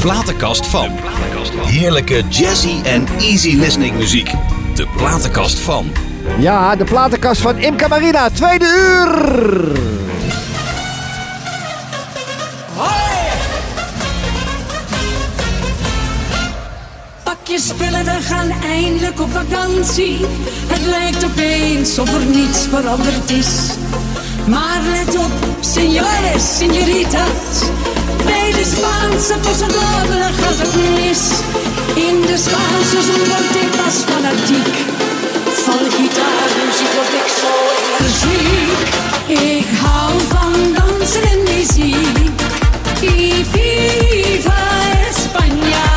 platenkast van. Heerlijke jazzy en easy listening muziek. De platenkast van. Ja, de platenkast van Imca Marina, tweede uur. Pak je spullen, we gaan eindelijk op vakantie. Het lijkt opeens of er niets veranderd is. Maar let op, senores, senoritas. De Spaanse pasadobele gaat het mis. In de Spaanse zon word ik pas fanatiek. Van gitaarmuziek word ik zo energiek. Ik hou van dansen en muziek. Y viva España.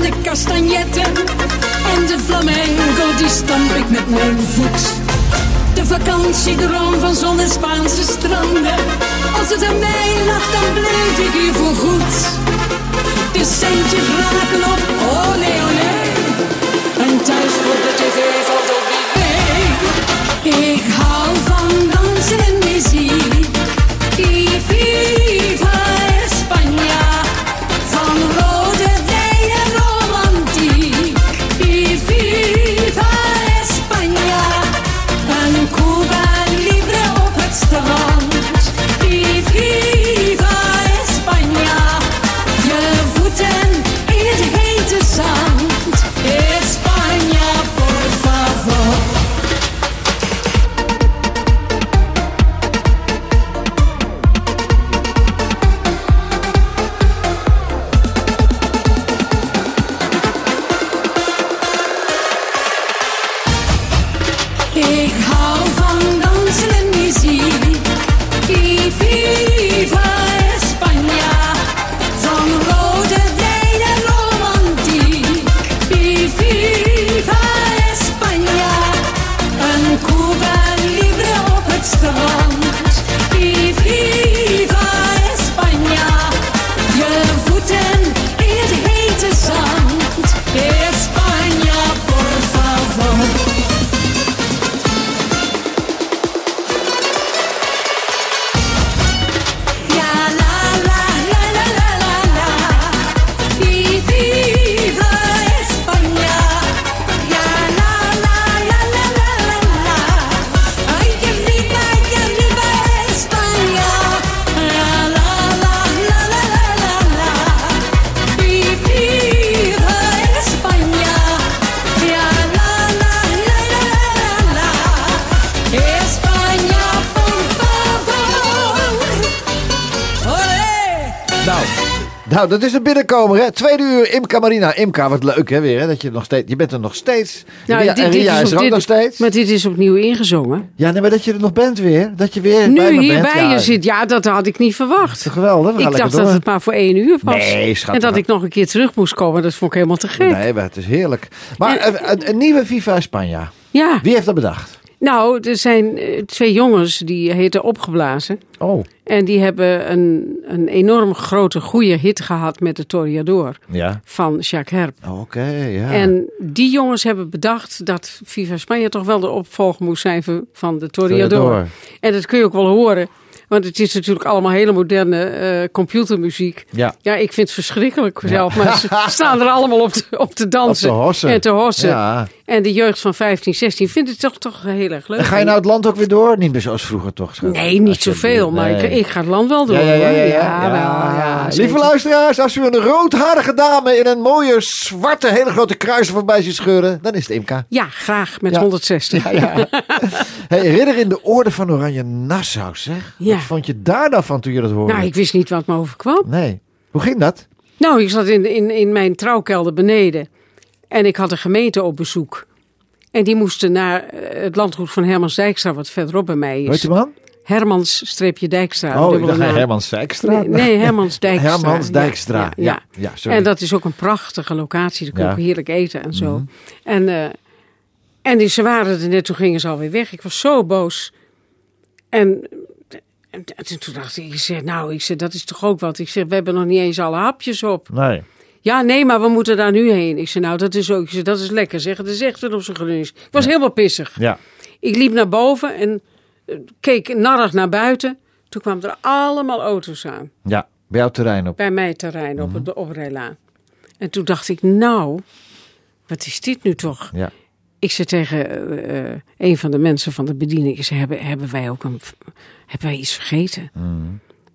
De castagnetten. En de flamenco die stamp ik met mijn voet. De vakantiedroom van zon en Spaanse stranden. Als het aan mij lag, dan bleef ik hier voor goed. De centjes raken op, olé olé. En thuis voor de tv valt op weet. Ik hou van dansen en muziek. Y Nou, nou, dat is een binnenkomer, hè? Tweede uur, Imca Marina. Imca, wat leuk, hè, weer, hè? Dat je nog steeds... Je bent er nog steeds. Nou, Ria, dit- Ria is er ook dit- nog steeds. Maar dit is opnieuw ingezongen. Ja, nee, maar dat je er nog bent weer. Dat je weer bij Nu me hier bent. bij ja, je zit, ja, dat had ik niet verwacht. Geweldig, Ik dacht door. dat het maar voor één uur was. Nee, schat, En dat ik nog een keer terug moest komen, dat vond ik helemaal te gek. Nee, maar het is heerlijk. Maar En- een, een, nieuwe Viva Spanja. Ja, Wie heeft dat bedacht? Nou, er zijn eh, twee jongens die heten Opgeblazen. Oh, En die hebben een, een enorm grote, goede hit gehad met de Toreador ja. van Jacques Herp. Oké, ja. En die jongens hebben bedacht dat Viva Spanje toch wel de opvolger moest zijn van- de Toreador. Toreador. En dat kun je ook wel horen. Want het is natuurlijk allemaal hele moderne eh, computermuziek. Ja. Ja, ik vind het verschrikkelijk zelf. Maar ze staan er allemaal op te, op te dansen. Op te. En te hossen. Ja. En de jeugd van 15, 16 vindt het toch, toch heel erg leuk. En ga je nou het land ook weer door? Niet meer zoals vroeger toch? schat? Nee, niet zoveel. Maar nee. ik, ik ga het land wel door. Ja, ja, ja, ja, ja. wel, Lieve luisteraars, als u een roodharige dame in een mooie zwarte hele grote kruis voorbij ziet scheuren, dan is het Imka. Ja, graag met Ja. 160. Ja, ja. hey, ridder in de orde van Oranje Nassau, zeg. Ja. Wat vond je daar nou van toen je dat hoorde? Nou, ik wist niet wat me overkwam. Nee. Hoe ging dat? Nou, ik zat in, in, in mijn trouwkelder beneden. En ik had een gemeente op bezoek. En die moesten naar eh, het landgoed van Hermans Dijkstra, wat verderop bij mij Weet is. je man? Hermans-Dijkstra. Oh, ik dacht naam. Herman Zijkstra. Nee, nee, Hermans Dijkstra. Hermans Dijkstra. Ja, Ja, ja. ja, sorry. en dat is ook een prachtige locatie. Daar kun je. Mhm. ook heerlijk eten en zo. En eh, En die, ze waren er net, toen gingen ze alweer weg. Ik was zo boos. En, en, en toen dacht ik, ik zeg, nou, ik zeg, dat is toch ook wat. Ik zeg, we hebben nog niet eens alle hapjes op. Nee. Ja, nee, maar we moeten daar nu heen. Ik zei, nou, dat is ook, zei, dat is lekker. Zeg, het is echt op zijn Gronings. Ik was helemaal pissig. Ja. Ik liep naar boven en eh, keek narrig naar buiten. Toen kwamen er allemaal auto's aan. Ja. Bij jouw terrein op. Bij mijn terrein op de oprijlaan. En toen dacht ik, nou, wat is dit nu toch? Ja. Ik zei tegen eh, eh, een van de mensen van de bediening, ik zei, hebben, hebben wij ook een, hebben wij iets vergeten?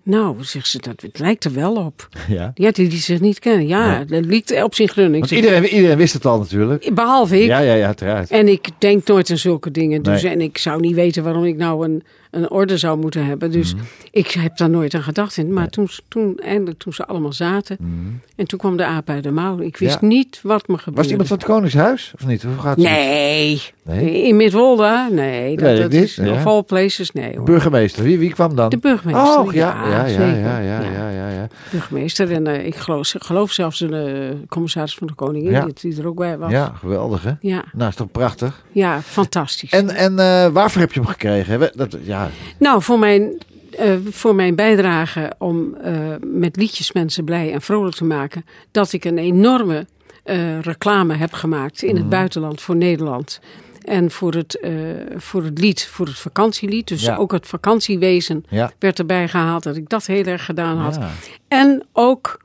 Nou, zegt ze, dat het lijkt er wel op. ja. Ja, die die zich niet kennen. Ja, dat lijkt op zijn grunning. Want iedereen, iedereen wist het al natuurlijk. Behalve ik. Ja, ja, ja, uiteraard. En ik denk nooit aan zulke dingen. Dus, Nee. En ik zou niet weten waarom ik nou een, een orde zou moeten hebben. Dus Mhm. ik heb daar nooit aan gedacht. In. Maar toen, toen, eindelijk toen ze allemaal zaten. En toen kwam de aap uit de mouw. Ik wist Mhm. Ja. niet wat me gebeurde. Was iemand van het Koningshuis? Of niet? Hoe gaat het? Nee. Nee? In Midwolda? Nee. Dat, dat is ja. of all places? Nee hoor. Burgemeester. Wie, wie kwam dan? De burgemeester. Oh, ja, ja, ja, zeker. ja, ja, ja, ja, ja. Burgemeester. En eh, ik geloof, geloof zelfs de eh, commissaris van de koningin. Die, die er ook bij was. Ja, geweldig hè? Ja, Nou, is toch prachtig. ja fantastisch. En, en eh, waarvoor heb je hem gekregen? Dat, ja, Nou, voor mijn, eh, voor mijn bijdrage om eh, met liedjes mensen blij en vrolijk te maken, dat ik een enorme eh, reclame heb gemaakt in Mhm. het buitenland voor Nederland. En voor het, voor het lied, voor het vakantielied. Dus Ja. ook het vakantiewezen ja. werd erbij gehaald. Dat ik dat heel erg gedaan had. ja. En ook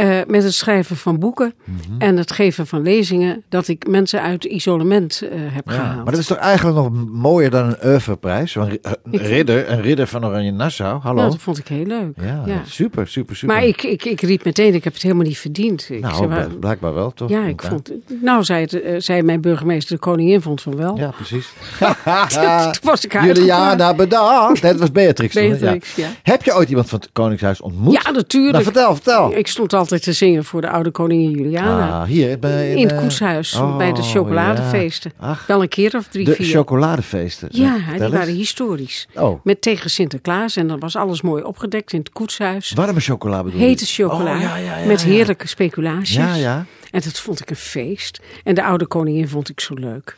eh, met het schrijven van boeken Mhm. en het geven van lezingen. Dat ik mensen uit isolement eh, heb Ja, gehaald. maar dat is toch eigenlijk nog mooier dan een oeuvreprijs? Ri- een ridder, een ridder van Oranje Nassau. Hallo. Nou, dat vond ik heel leuk. ja, ja. super, super, super. Maar ik, ik, ik riep meteen, ik heb het helemaal niet verdiend. Ik nou, blijkbaar wel, toch? ja, ik vond. Nou, zei, het, eh, zei mijn burgemeester, de koningin vond van wel. Ja, precies. Toen was ik Juliana, bedankt. Dat was Beatrix. Beatrix, ja. Heb je ooit iemand van het Koningshuis ontmoet? Ja, natuurlijk. Nou, vertel, vertel. Ik stond altijd te zingen voor de oude koningin Juliana. Ah, hier bij, in het eh, koetshuis, oh, bij de chocoladefeesten. ja. Ach, Wel een keer of drie, de vier. chocoladefeesten. ja, die eens. waren historisch. Oh, Met tegen Sinterklaas en dan was alles mooi opgedekt in het koetshuis. warme chocola bedoel je? Hete chocola, Oh, ja, ja, ja, met ja. heerlijke speculaties. Ja, ja. En dat vond ik een feest. En de oude koningin vond ik zo leuk.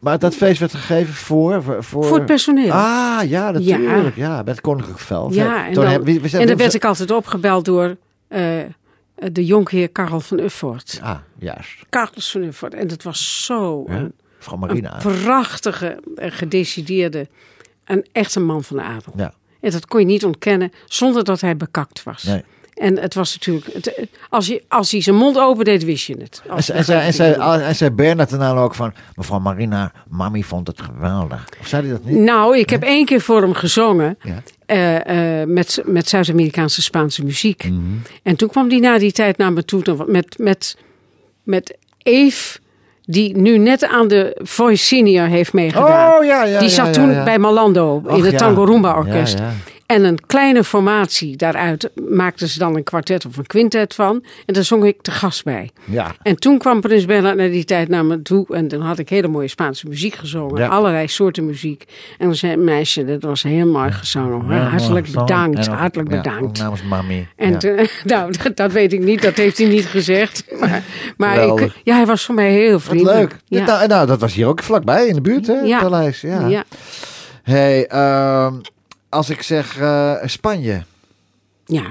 Maar dat feest werd gegeven voor... Voor, voor... Het personeel. Ah, ja, natuurlijk. Ja, met het Koninklijk Veld. Ja, en dan, heb- we en dan we- werd ik altijd opgebeld door eh, de jonkheer Karel van Uffort. Ah, juist. Carlos van Uffort. En dat was zo Ja. een, een Marina. prachtige, eh, gedecideerde, een echte man van de adel. Ja, En dat kon je niet ontkennen zonder dat hij bekakt was. nee. En het was natuurlijk, het- als, je, als hij zijn mond opendeed, wist je het. En, Als- en, zei, en, zei, en zei Bernard daarna ook van... Mevrouw Marina, mami vond het geweldig. Of zei hij dat niet? Nou, ik heb één keer voor hem gezongen. Ja. Eh, eh, met, met Zuid-Amerikaanse Spaanse muziek. Mhm. En toen kwam hij na die tijd naar me toe met, met, met Eve, die nu net aan de Voice Senior heeft meegedaan. Oh, ja, ja, die zat ja, toen bij Malando in het. Tango Rumba Orkest. En een kleine formatie daaruit maakten ze dan een kwartet of een quintet van. En daar zong ik te gast bij. Ja. En toen kwam Prins Bernhard naar die tijd naar me toe. En dan had ik hele mooie Spaanse muziek gezongen. Ja. Allerlei soorten muziek. En dan zei meisje, dat was heel mooi gezongen. Ja, hartelijk mooi. bedankt, En hartelijk ja, bedankt. namens mami. En toen- nou, dat, dat weet ik niet, dat heeft hij niet gezegd. Maar, ik, ja, hij was voor mij heel Wat vriendelijk. leuk. Nou, nou, dat was hier ook vlakbij in de buurt, hè? Ja. Het paleis. Ja. ja. Hey, ehm, als ik zeg eh, Spanje. Ja.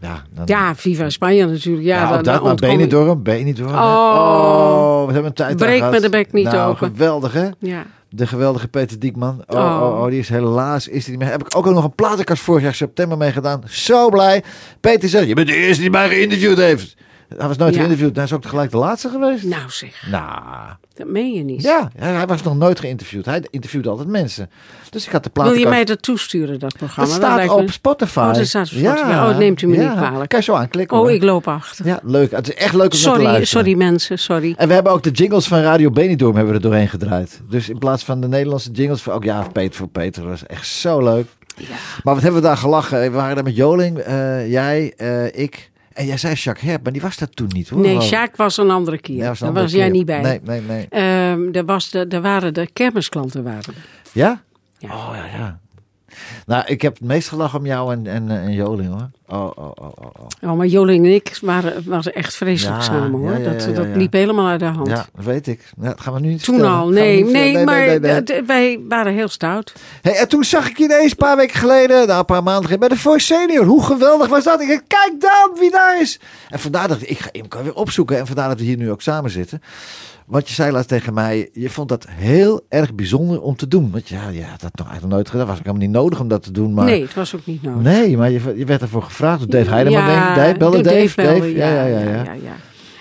Ja, dan, ja, Viva Spanje natuurlijk. Ja, Ja, dan- dat, maar Benidorm, Benidorm. Oh. oh, we hebben een tijd Breek me de bek niet nou, open. geweldig, hè? Ja. De geweldige Peter Diekman. Oh, Oh. oh. oh, die is helaas is die niet meer. Heb ik ook nog een platenkast vorig jaar september mee gedaan. Zo blij. Peter zegt, je bent de eerste die mij geïnterviewd heeft. Hij was nooit Ja. geïnterviewd. Hij is ook tegelijk de laatste geweest. Nou zeg, Nou, dat meen je niet. ja, hij hij was nog nooit geïnterviewd. Hij interviewde altijd mensen. Dus ik had de Wil platenkast. je mij dat toesturen, dat programma? Dat staat op me- Spotify. Oh, dat staat op Spotify. Oh, het neemt u me niet kwalijk. Kan je zo aanklikken. Oh, hoor. ik loop achter. Ja, leuk. Het is echt leuk om naar te Sorry, luisteren. sorry mensen, sorry. En we hebben ook de jingles van Radio Benidorm hebben we er doorheen gedraaid. Dus in plaats van de Nederlandse jingles, voor, ook ja, Peter voor Peter, dat was echt zo leuk. Ja. Maar wat hebben we daar gelachen? We waren daar met Joling, eh, jij, eh, ik. En jij zei Jacques Herp, maar die was dat toen niet hoor. Nee, Oh. Sjaak was een andere keer. Ja, Daar een was, andere jij keer. niet bij. Nee, nee, nee. Ehm, er, was de, er waren de kermisklanten. Waren er. Ja? Ja. Oh ja, ja. Nou, ik heb het meest gelachen om jou en, en, en Joling hoor. Oh, oh, oh, oh. oh. Oh, maar Joling en ik waren, waren echt vreselijk Ja, samen hoor. ja, ja, dat ja, ja, dat ja. liep helemaal uit de hand. Ja, dat weet ik. Ja, dat gaan we nu niet Toen vertellen. al, nee, nee, maar nee, dat- wij waren heel stout. Hey, en toen zag ik je ineens een paar weken geleden, nou, een paar maanden geleden, bij de Voice Senior. Hoe geweldig was dat? Ik dacht, kijk dan wie daar is. En vandaar dat ik, ik ga hem weer opzoeken. En vandaar dat we hier nu ook samen zitten. Want je zei laatst tegen mij, je vond dat heel erg bijzonder om te doen. Want ja, ja dat nog eigenlijk nooit gedaan. Was ik helemaal niet nodig om dat te doen. Maar... Nee, het was ook niet nodig. Nee, maar je, je werd ervoor gevraagd door Dave Heideman, denk ik. Dave, Dave? belde, Dave? Ja, ja, ja. ja. ja.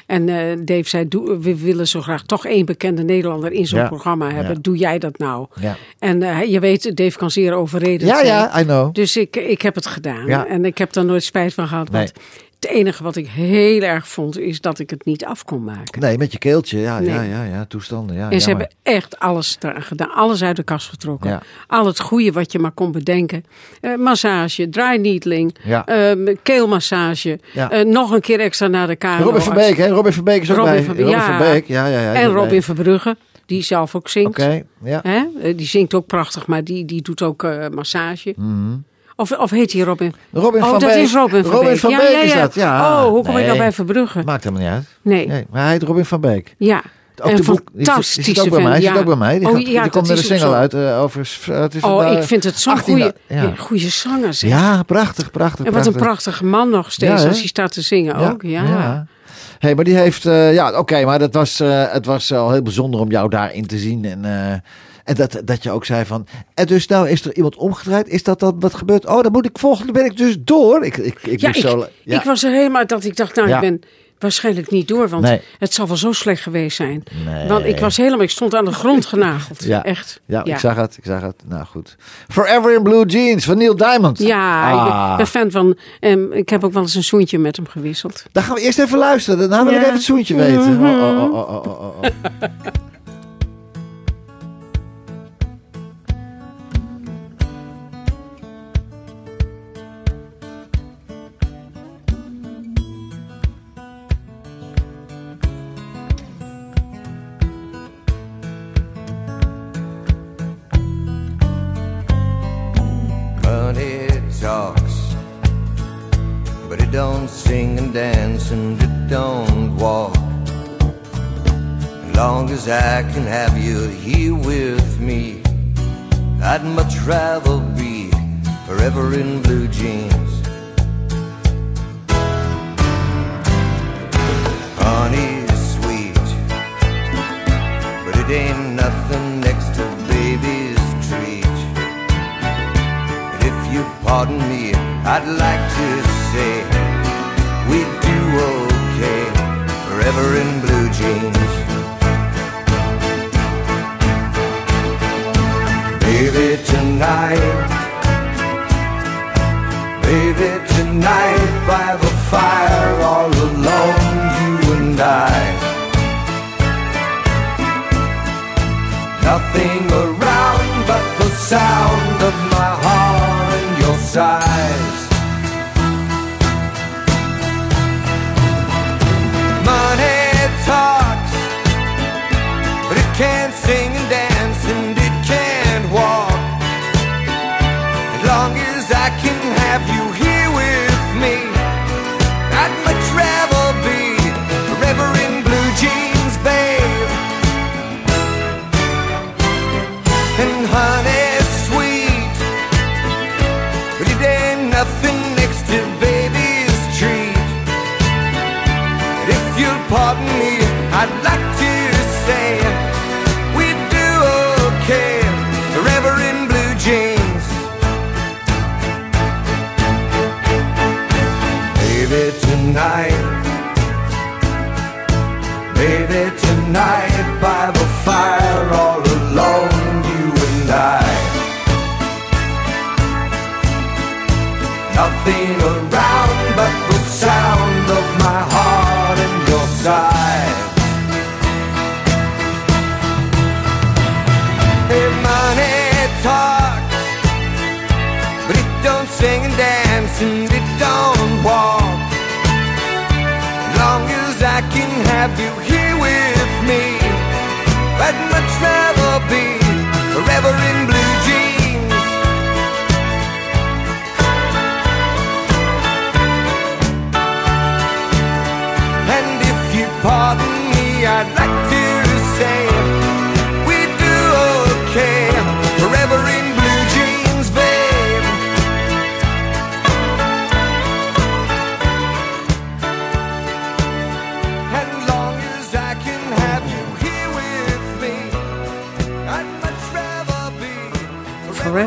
En eh, Dave zei, doe, we willen zo graag toch één bekende Nederlander in zo'n Ja, programma hebben. ja. Doe jij dat nou? Ja, En eh, je weet, Dave kan zeer overreden ja, zijn. ja, I know. Dus ik, ik heb het gedaan. Ja. En ik heb daar nooit spijt van gehad. Want het enige wat ik heel erg vond, is dat ik het niet af kon maken. Nee, met je keeltje. Ja, ja, Nee. ja, ja, toestanden. Ja, En ze hebben echt alles gedaan. Alles uit de kast getrokken. Ja. Al het goede wat je maar kon bedenken. Eh, massage, draaineedling, Ja. ehm, keelmassage. Ja. eh, nog een keer extra naar de KNO. Robin van Beek, hè? Robin van Beek is ook Robin bij. van- Robin van Beek, ja, ja, ja. En Robin. Verbrugge, die zelf ook zingt. Oké, ja. Hè? Eh, Die zingt ook prachtig, maar die, die doet ook massage. Of, of heet hij Robin? Robin oh, van dat Beek. is Robin van Beek. van ja, Beek ja, is dat, ja. Oh, hoe kom ik Nee, nou bij Verbrugge? Maakt helemaal niet uit. Nee. Nee, maar hij heet Robin van Beek. Ja. Ook een fantastische die zit ook bij mij. Zit ook bij mij. Die, oh, gaat, die komt met een is single zo. uit eh, over... eh, Het is Oh, ik vind het zo'n 18e goede, goede zanger. Zeg. ja, prachtig, prachtig. en wat een prachtig. prachtige man nog steeds als hij staat te zingen ook. Ja. Hey, maar die heeft... eh, ja, oké, maar dat was, het was al heel bijzonder om jou daarin te zien. En, en dat, dat je ook zei van... En dus nou is er iemand omgedraaid. Is dat dan wat gebeurt? Oh, dan moet ik volgende ben ik dus door. Ik, ik, ik, Ja, ik, zo, ja. ik was er helemaal dat ik dacht, nou, Ja. ik ben waarschijnlijk niet door, want Nee. het zal wel zo slecht geweest zijn. Nee. Want ik was helemaal, ik stond aan de grond genageld. Ja. Echt. Ja, ik zag het, ik zag het. Nou goed. Forever in Blue Jeans van Neil Diamond. Ja, Ah. ik ben fan van. Um, ik heb ook wel eens een zoentje met hem gewisseld. Dan gaan we eerst even luisteren. Daarna wil ik Ja. even het zoentje weten. Oh, oh, oh, I can have you here with me, I'd much rather be forever in blue jeans. You'll pardon me, I'd like to say we do okay forever in blue jeans. Baby, tonight. Baby, tonight and. Hey, money talks, but it don't sing and dance and it don't walk. Long as I can have you here with me, I'd much rather be forever in blue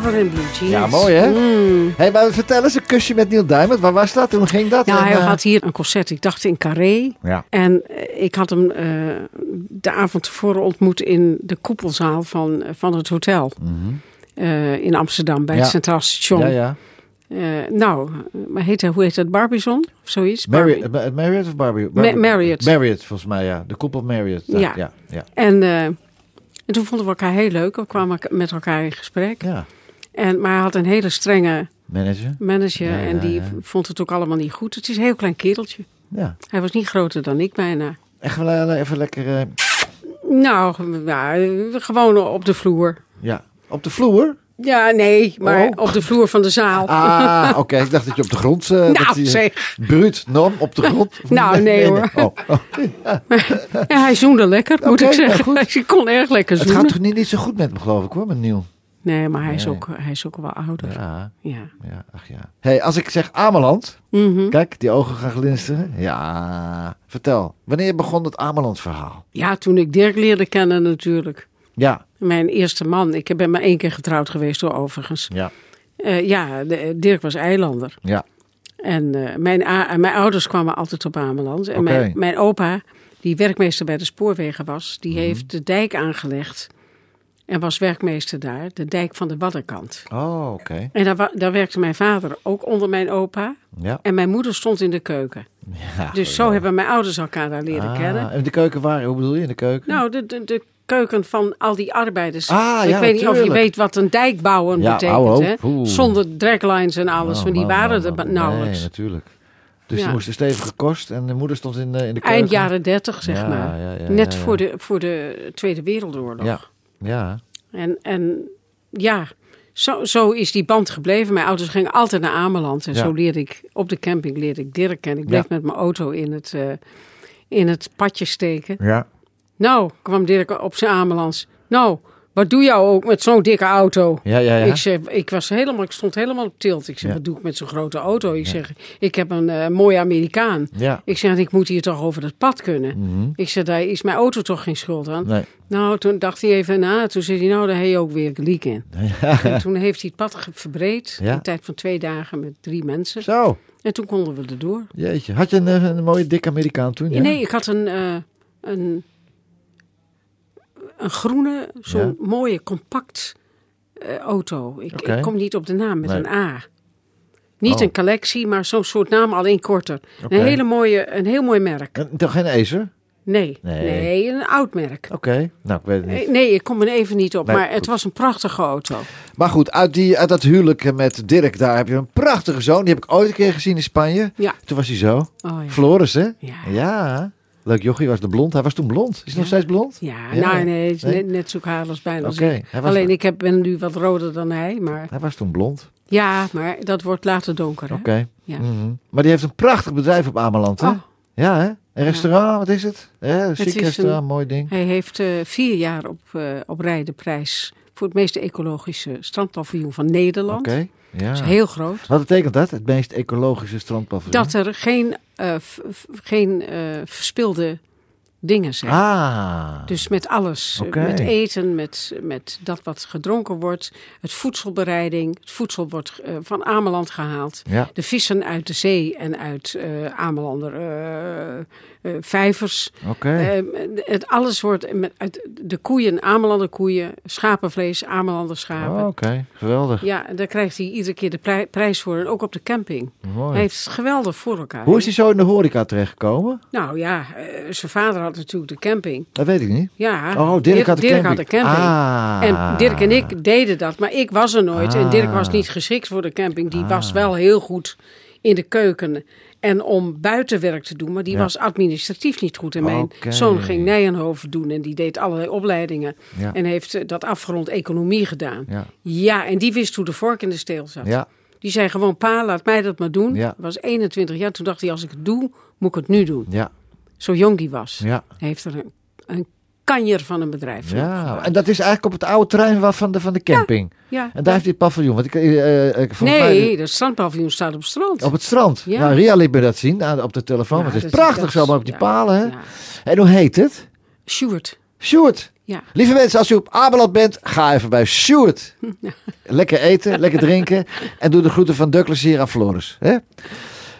Forever in Blue Jeans. Ja, mooi hè? hey, maar vertel eens, een kusje met Neil Diamond. Waar was dat? Hoe ging dat? Nou, En, hij eh, had hier een concert, ik dacht in Carré. Ja. En eh, ik had hem eh, de avond tevoren ontmoet in de koepelzaal van, van het hotel. Eh, in Amsterdam, bij Ja. het Centraal Station. Ja, ja. Nou, maar heet hoe heet het? Barbizon? Of zoiets? Marriott, Barbie. Marriott of Barbie? Ma- Marriott. Marriott, volgens mij, ja. De koepel Marriott. Ja. Ja, ja. En, en toen vonden we elkaar heel leuk. We kwamen met elkaar in gesprek. ja. En, maar hij had een hele strenge Manager. manager. Ja, en die vond het ook allemaal niet goed. Het is een heel klein kereltje. Ja. Hij was niet groter dan ik bijna. Echt wel eh, even lekker... eh, Nou, ja, gewoon op de vloer. ja. Op de vloer? Ja, nee, maar Oh. op de vloer van de zaal. Ah, oké. Ik dacht dat je op de grond... dat nou, zeg. Bruut, norm, op de grond? Nou, nee, hoor. Oh, oh. Ja, hij zoende lekker, moet ik nou, zeggen. goed. Hij kon erg lekker Het zoenen. gaat toch niet, niet zo goed met hem, geloof ik hoor, met Neil. Nee, maar hij is, ook, hij is ook wel ouder. Ja. Ja, ja, ach ja. hey, als ik zeg Ameland, Mhm. kijk, die ogen gaan glinsteren. Ja, vertel. Wanneer begon het Ameland verhaal? ja, toen ik Dirk leerde kennen natuurlijk. Ja, Mijn eerste man. Ik ben maar één keer getrouwd geweest door overigens. ja, Eh, ja, de- Dirk was eilander. ja. En eh, mijn, mijn ouders kwamen altijd op Ameland. En mijn, mijn opa, die werkmeester bij de spoorwegen was, die Mhm. heeft de dijk aangelegd. En was werkmeester daar, de dijk van de Waddenkant. Oh, oké. En daar, daar werkte mijn vader ook onder mijn opa. Ja. En mijn moeder stond in de keuken. ja. Dus zo hebben mijn ouders elkaar daar leren Ah, kennen. En de keuken waar? Hoe bedoel je in de keuken? Nou, de, de, de keuken van al die arbeiders. Ah, ik ja, weet niet of je weet wat een dijk bouwen Ja, betekent. hè? Zonder draglines en alles. Oh, want die man, waren man, er nauwelijks. Nee, natuurlijk. Dus Ja. die moesten stevige kost en de moeder stond in de, in de keuken. Eind jaren dertig, zeg Ja, maar. ja, ja, Net ja, ja. Voor, de, voor de Tweede Wereldoorlog. Ja. En, en ja, zo, zo is die band gebleven. Mijn ouders gingen altijd naar Ameland. En Ja. zo leerde ik, op de camping leerde ik Dirk kennen. Ik bleef Ja. met mijn auto in het, eh, in het padje steken. Ja. Nou, kwam Dirk op zijn Amelands. Nou, wat doe jou ook met zo'n dikke auto? Ja, ja, ja. Ik, zeg, ik, was helemaal, ik stond helemaal op tilt. Ik zeg, Ja. wat doe ik met zo'n grote auto? Ik zeg, ik heb een eh, mooie Amerikaan. Ja. Ik zeg, ik moet hier toch over het pad kunnen. Mhm. Ik zeg, daar is mijn auto toch geen schuld aan? Nee. Nou, toen dacht hij even na. Toen zei hij, nou, daar heb je ook weer leak in. En toen heeft hij het pad verbreed. Ja. Een tijd van twee dagen met drie mensen. Zo, En toen konden we erdoor. jeetje. Had je een, eh, een mooie dikke Amerikaan toen? Nee, ik had een, eh, een, een groene, zo'n mooie, compact eh, auto. Ik, kom niet op de naam met Nee. een A. Niet Oh. een collectie, maar zo'n soort naam, alleen korter. Oké. Een, hele mooie, een heel mooi merk. En, toch geen Acer? Nee, Nee. nee, een oud merk. Oké, nou ik weet het niet. Nee, ik kom er even niet op, Nee, maar het was een prachtige auto. Maar goed, uit, die, uit dat huwelijk met Dirk, daar heb je een prachtige zoon. Die heb ik ooit een keer gezien in Spanje. Ja. Toen was hij zo. Oh, ja. Floris, hè? Ja. Ja. Leuk jochie, was de blond. Hij was toen blond. Is hij nog steeds blond? Ja, Ja, nou nee, is nee. Net, net zo kaal als bijna als hij Alleen ik heb, ben nu wat roder dan hij, maar Hij was toen blond. ja, maar dat wordt later donker. Oké. Ja. Mhm. Maar die heeft een prachtig bedrijf op Ameland, hè? Oh. Ja, hè? Een restaurant, wat is het? Ja, een chic is een- mooi ding. Hij heeft eh, vier jaar op, eh op rij de prijs voor het meest ecologische strandpaviljoen van Nederland. Oké. Ja. Dat is heel groot. Wat betekent dat? Het meest ecologische strandpaviljoen? Dat er geen, eh, geen eh, verspilde dingen zijn. Ah. Dus met alles. Met eten, met, met dat wat gedronken wordt. Het voedselbereiding. Het voedsel wordt eh, van Ameland gehaald. Ja. De vissen uit de zee en uit eh Amelander eh, vijvers. Oké. Eh, het, alles wordt met, uit de koeien, Amelander koeien, schapenvlees, Amelander schapen. Oh, Oké, geweldig. Ja, daar krijgt hij iedere keer de pri- prijs voor. En ook op de camping. Mooi. Hij heeft het geweldig voor elkaar. Hoe is hij zo in de horeca terechtgekomen? Nou ja, eh, zijn vader had natuurlijk de camping. Dat weet ik niet. Ja, Oh, Dirk had de Dirk camping. had de camping. Ah. En Dirk en ik deden dat, maar ik was er nooit. En Dirk was Ah. niet geschikt voor de camping. Die was wel heel goed in de keuken en om buitenwerk te doen, maar die Ja. was administratief niet goed. En mijn zoon ging Nijenhoven doen en die deed allerlei opleidingen. Ja. En heeft eh, dat afgerond economie gedaan. Ja. Ja, en die wist hoe de vork in de steel zat. Ja. Die zei gewoon, pa, laat mij dat maar doen. Ja. Was 21 jaar. Toen dacht hij, als ik het doe, moet ik het nu doen. Ja. Zo jong die was. Ja. Hij heeft er een Een kanjer van een bedrijf. Ja, en dat is eigenlijk op het oude terrein wa- van de, van de camping. Ja. En daar heeft hij het paviljoen. Want ik, eh, ik, Nee, mij, dat strandpaviljoen staat op het strand. op het strand. Ja. Nou, Ria liet me dat zien aan- op de telefoon. Ja, want het is prachtig zo, maar op die palen. Hè? En hoe heet het? Sjoerd. Sjoerd. Ja. Lieve mensen, als u op Abeland bent, ga even bij Sjoerd. Lekker eten, lekker drinken. En doe de groeten van Douglas hier aan Floris. Hè?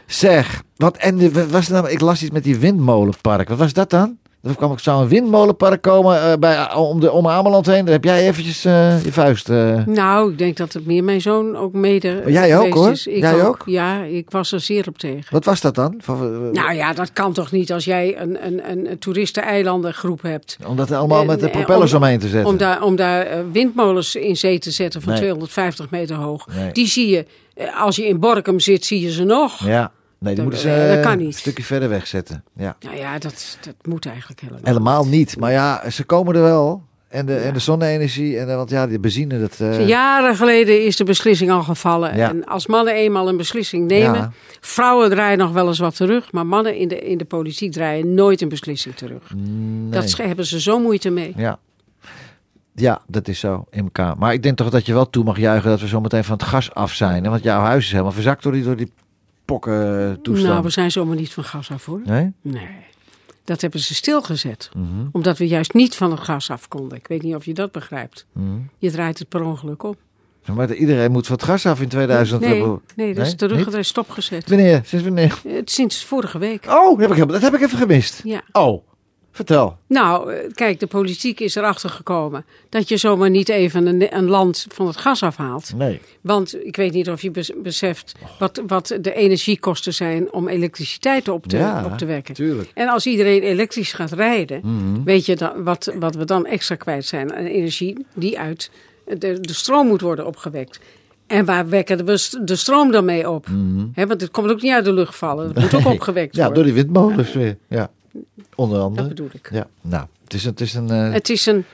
Zeg, wat, en was nou? Ik las iets met die windmolenpark. Wat was dat dan? Er kwam, zou een windmolenpark komen eh, bij, om, de, om Ameland heen. Daar heb jij eventjes eh, je vuist. eh. Nou, ik denk dat het meer mijn zoon ook mede Maar jij ook, hoor. is. Ik Jij ook? Ja, ik was er zeer op tegen. Wat was dat dan? Van, eh, Nou ja, dat kan toch niet als jij een, een, een, een toeristen-eilandengroep hebt. om dat allemaal met de Eh, propellers om- omheen te zetten. Om daar, om daar eh, windmolens in zee te zetten van Nee. 250 meter hoog. Nee. Die zie je, eh, als je in Borkum zit, zie je ze nog. Ja, nee, die Dat- moeten ze eh, eh, kan niet. een stukje verder wegzetten. Ja. Nou ja, dat, dat moet eigenlijk helemaal. Helemaal niet. Maar ja, ze komen er wel. En de, en de zonne-energie. En, de- want ja, die benzine, dat... eh, Jaren geleden is de beslissing al gevallen. Ja. En als mannen eenmaal een beslissing nemen. Ja. Vrouwen draaien nog wel eens wat terug. Maar mannen in de, in de politiek draaien nooit een beslissing terug. nee. Dat hebben ze zo moeite mee. Ja. Ja, dat is zo in elkaar. Maar ik denk toch dat je wel toe mag juichen dat we zo meteen van het gas af zijn. Hè? Want jouw huis is helemaal verzakt door die, door die pokken eh, toestand. Nou, we zijn zomaar niet van gas af hoor. Nee? Nee. Dat hebben ze stilgezet. Mhm. Omdat we juist niet van het gas af konden. Ik weet niet of je dat begrijpt. Mhm. Je draait het per ongeluk op. Maar iedereen moet van het gas af in 2000. Nee, nee dat is Nee? terug, Niet? stopgezet. Wanneer? Sinds wanneer? Eh, Sinds vorige week. Oh, heb ik, helemaal- dat heb ik even gemist. Ja. Oh, vertel. Nou, eh, kijk, de politiek is erachter gekomen dat je zomaar niet even een, een land van het gas afhaalt. Nee. Want ik weet niet of je bes- beseft wat, wat de energiekosten zijn om elektriciteit op te, Ja, op te wekken. tuurlijk. En als iedereen elektrisch gaat rijden, Mhm. weet je dan, wat, wat we dan extra kwijt zijn aan energie die uit de, de stroom moet worden opgewekt. En waar wekken we de stroom dan mee op? Hè, want het komt ook niet uit de lucht vallen. Het moet ook opgewekt Ja, door worden. die windmolens weer. Ja, onder andere. Dat bedoel ik. Ja, nou, het is. Het is een eh, Het is een,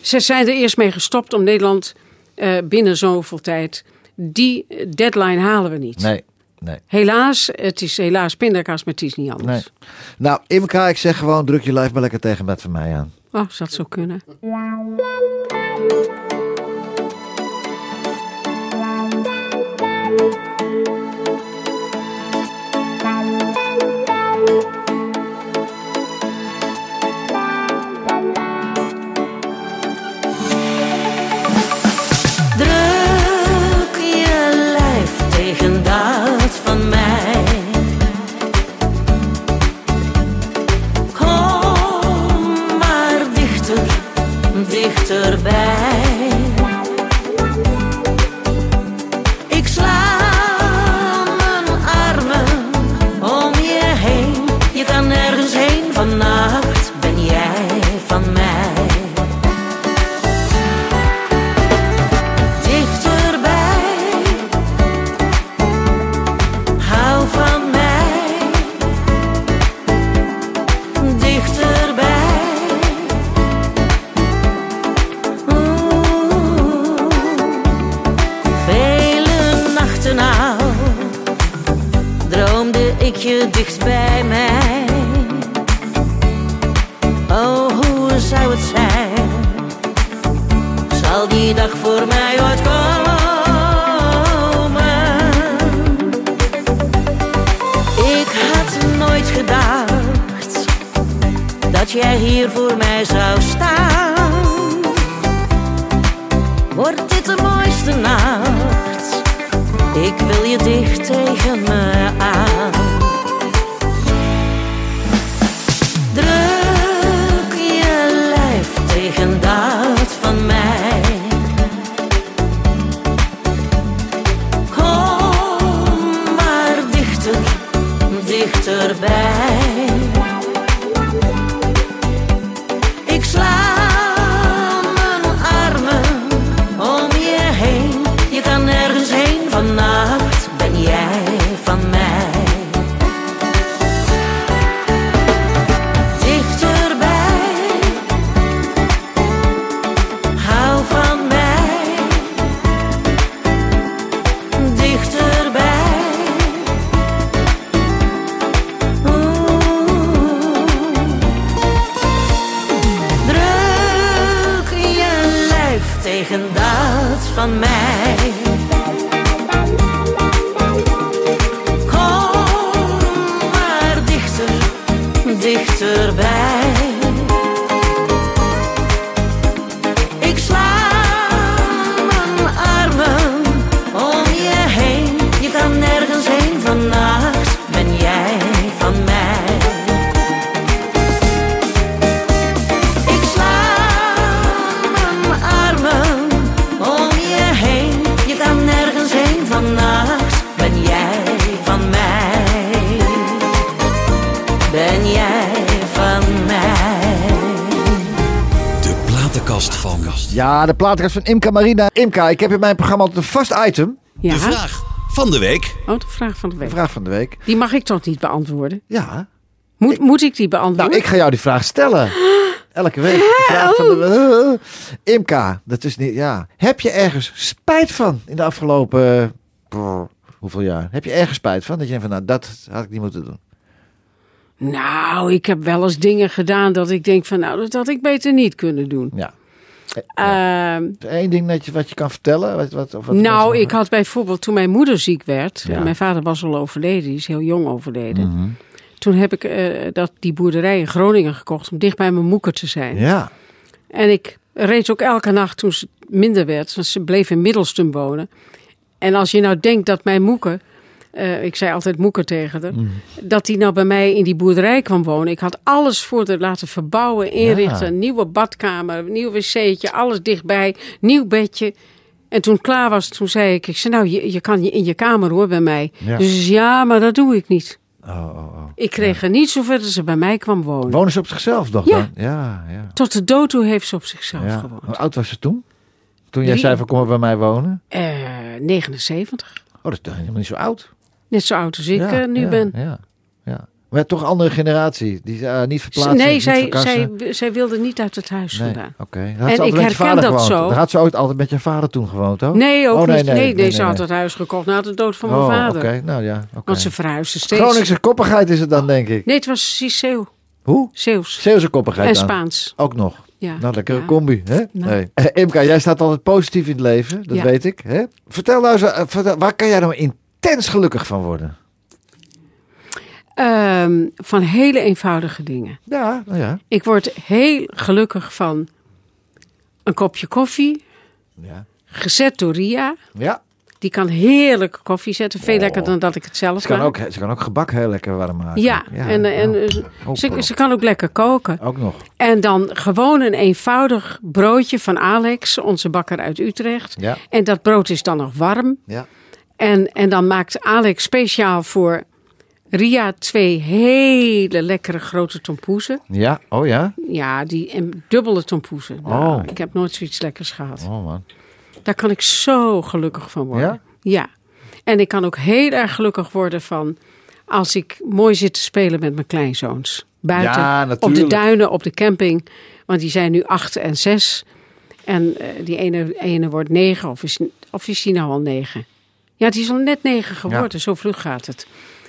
ze zijn er eerst mee gestopt om Nederland eh, binnen zoveel tijd. Die deadline halen we niet. nee, nee. Helaas, het is helaas pindakaas, maar het is niet anders. Nee. Nou, Imka, ik zeg gewoon, druk je lijf maar lekker tegen met van mij aan. Oh, zou dat zo kunnen? Ik sla platenkast van Imka Marina. Imka, ik heb in mijn programma altijd een vast item. Ja. De vraag van de week. Oh, de vraag van de De week. vraag van de week. Die mag ik toch niet beantwoorden? Ja. Moet, moet ik die beantwoorden? Nou, ik ga jou die vraag stellen. Elke week. De vraag van de... Imka, dat is niet... Ja. Heb je ergens spijt van in de afgelopen... hoeveel jaar? Heb je ergens spijt van? Dat je denkt van, nou, dat had ik niet moeten doen. Nou, ik heb wel eens dingen gedaan dat ik denk van, nou, dat had ik beter niet kunnen doen. Ja. Ehm, Eén ding dat je, wat je kan vertellen? Wat, wat, nou, ik had bijvoorbeeld toen mijn moeder ziek werd, Ja. en mijn vader was al overleden, die is heel jong overleden. Mhm. Toen heb ik eh, dat, die boerderij in Groningen gekocht om dicht bij mijn moeder te zijn. Ja. En ik reed ook elke nacht toen ze minder werd, want ze bleef in Middelstum wonen. En als je nou denkt dat mijn moeke, eh, ik zei altijd moeke tegen haar, Mhm. dat die nou bij mij in die boerderij kwam wonen. Ik had alles voor haar laten verbouwen, inrichten, Ja. nieuwe badkamer, nieuw wc'tje, alles dichtbij, nieuw bedje. En toen klaar was, toen zei ik, ik zei nou, je, je kan je in je kamer hoor bij mij. Ja. Dus ja, maar dat doe ik niet. Oh, oh, oh. Ik kreeg er niet zover dat ze bij mij kwam wonen. Wonen ze op zichzelf nog Ja. dan? Ja, ja. Tot de dood toe heeft ze op zichzelf gewoond. Hoe oud was ze toen? Toen jij Drie. zei van kom bij mij wonen? Eh 79. Oh, dat is toch helemaal niet zo oud. Net zo oud als ik ja, eh, nu ja, ben. Ja, ja. Maar toch een andere generatie. Die eh, niet verplaatsen, nee, zij, zij, zij wilde niet uit het huis Nee, vandaan. oké. En ik herken dat gewoond. zo. Dan had ze ooit altijd met je vader toen gewoond, ook? Nee, ook Oh, nee, niet. nee, ze had het huis gekocht na de dood van mijn Oh, vader. oké. Nou ja. Want ze verhuisden steeds. Groningse koppigheid is het dan, denk ik. Nee, het was precies Zeeuw. Hoe? Zeeuws. Zeeuwse koppigheid En dan. Spaans. Ook nog. Ja. Nou, lekkere Ja. combi, hè? Nou. Nee. Eh, Imka, jij staat altijd positief in het leven. Dat Ja. weet ik, hè? Vertel nou eens, eh, vertel, waar kan jij nou intens gelukkig van worden? Ehm, van hele eenvoudige dingen. Ja, nou ja. Ik word heel gelukkig van een kopje koffie, Ja. gezet door Ria. ja. Die kan heerlijke koffie zetten. Veel Oh. lekkerder dan dat ik het zelf Ze, kan maak. ook, ze kan ook gebak heel lekker warm maken. Ja, en, en nou, eh, ze, Oh, ze kan ook lekker koken. ook nog. En dan gewoon een eenvoudig broodje van Alex, onze bakker uit Utrecht. Ja. En dat brood is dan nog warm. Ja. En, en dan maakt Alex speciaal voor Ria twee hele lekkere grote tompoezen. Ja, oh ja? Ja, die en dubbele tompoezen. Nou, Oh. Ik heb nooit zoiets lekkers gehad. Oh man. Daar kan ik zo gelukkig van worden. Ja? Ja. En ik kan ook heel erg gelukkig worden van als ik mooi zit te spelen met mijn kleinzoons. Buiten, Ja, op de duinen, op de camping. Want die zijn nu acht en zes. En eh, die ene, ene wordt negen, of is, of is die nou al negen? Ja, die is al net negen geworden, zo vlug gaat het.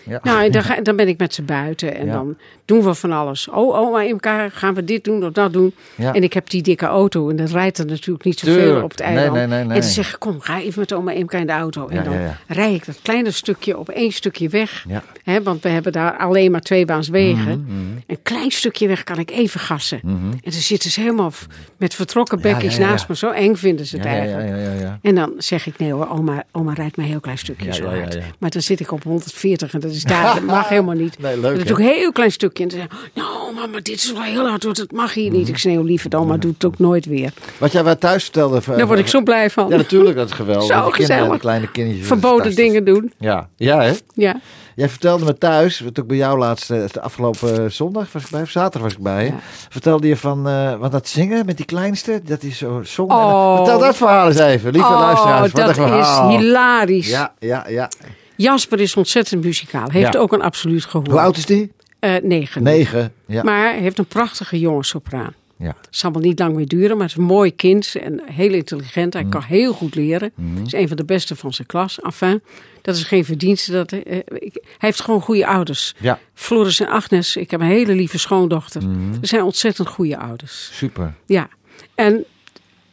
Ja. Nou, dan, ga, dan ben ik met ze buiten en Ja. dan doen we van alles. Oh, oma Imka, gaan we dit doen of dat doen? Ja. En ik heb die dikke auto en dat rijdt er natuurlijk niet zoveel Tuurlijk. op het eiland. nee, nee, nee. En dan zeg ik, kom, ga even met oma Imka in de auto. En dan rijd ik dat kleine stukje op één stukje weg. Hè, want we hebben daar alleen maar tweebaanswegen. Mhm, Een klein stukje weg kan ik even gassen. En dan zitten ze helemaal met vertrokken bekjes naast me. Zo eng vinden ze het eigenlijk. En dan zeg ik, nee hoor, oma, oma rijdt mij een heel klein stukje zo hard. Maar dan zit ik op 140 en dat is daar, dat mag helemaal niet. Nee, leuk, dat doe ik een heel klein stukje. En dan nou mama, dit is wel heel hard, dat mag hier Mhm. niet. Ik schreeuw liever, oma doet het ook nooit weer. Wat jij wat thuis vertelde. van- Daar word ik zo blij van. Ja, natuurlijk, dat is geweldig. Zo gezellig. kleine kindertjes. Verboden dingen doen. Ja, ja hè? Ja. Jij vertelde me thuis, wat ook bij jou laatste, de afgelopen zondag was ik bij, of zaterdag was ik bij. Ja. Vertelde je van, eh want dat zingen met die kleinste, dat is zo zong. Oh. Vertel dat verhaal eens even, lieve oh, luisteraars. Wat dat is hilarisch. Ja, ja, ja. Jasper is ontzettend muzikaal. Heeft Ja. ook een absoluut gehoor. Hoe oud is die? Eh, negen. Negen. Ja. Maar hij heeft een prachtige jonge sopraan. ja. Het zal wel niet lang meer duren, maar het is een mooi kind en heel intelligent. Mm. Hij kan heel goed leren. Mm-hmm. is een van de beste van zijn klas. Enfin, dat is geen verdienste. Dat, eh, ik- hij heeft gewoon goede ouders. Ja, Floris en Agnes, ik heb een hele lieve schoondochter. Mm-hmm. Ze zijn ontzettend goede ouders. super. Ja, en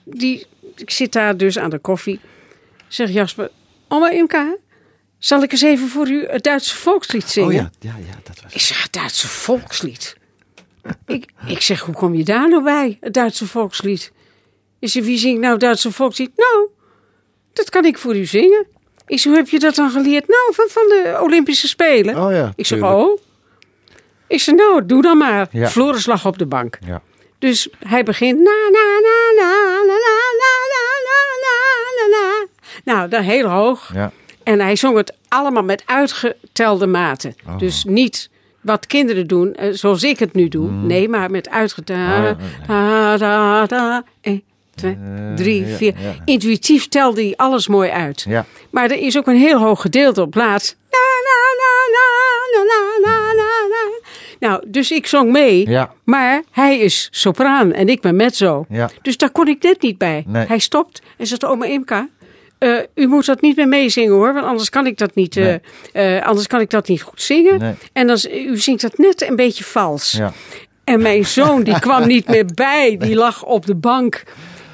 die ik zit daar dus aan de koffie. Zeg Jasper, oma Imka, zal ik eens even voor u het Duitse volkslied zingen? Oh ja, ja, ja dat was Ik zeg, het Duitse volkslied? ik, ik zeg, hoe kom je daar nou bij, het Duitse volkslied? Is er wie zingt nou het Duitse volkslied? Nou, dat kan ik voor u zingen. Ik hoe heb je dat dan geleerd? Nou, van, van de Olympische Spelen. Oh ja, ik zeg, oh. Ik zeg, nou, doe dan maar. Ja. Floris op de bank. Ja. Dus hij begint. Na, na, na, na, na na na na na na. Nou, dan heel hoog. Ja. En hij zong het allemaal met uitgetelde maten. Oh. Dus niet wat kinderen doen, eh, zoals ik het nu doe. Nee, maar met uitgetelde. Mm. Ja, Da, da, da, 1, 2, 3, ja, 4. ja. Intuïtief telde hij alles mooi uit. Ja. Maar er is ook een heel hoog gedeelte op plaats. La, la, la, la, la, la, la, la. Nou, dus ik zong mee. Ja. Maar hij is sopraan en ik ben mezzo. Ja. Dus daar kon ik net niet bij. Nee. Hij stopt en zegt, oma Imka, eh, u moet dat niet meer meezingen hoor, want anders kan ik dat niet, eh, eh, anders kan ik dat niet goed zingen. Nee. En dan, u zingt dat net een beetje vals. Ja. En mijn zoon die kwam niet meer bij, die lag op de bank.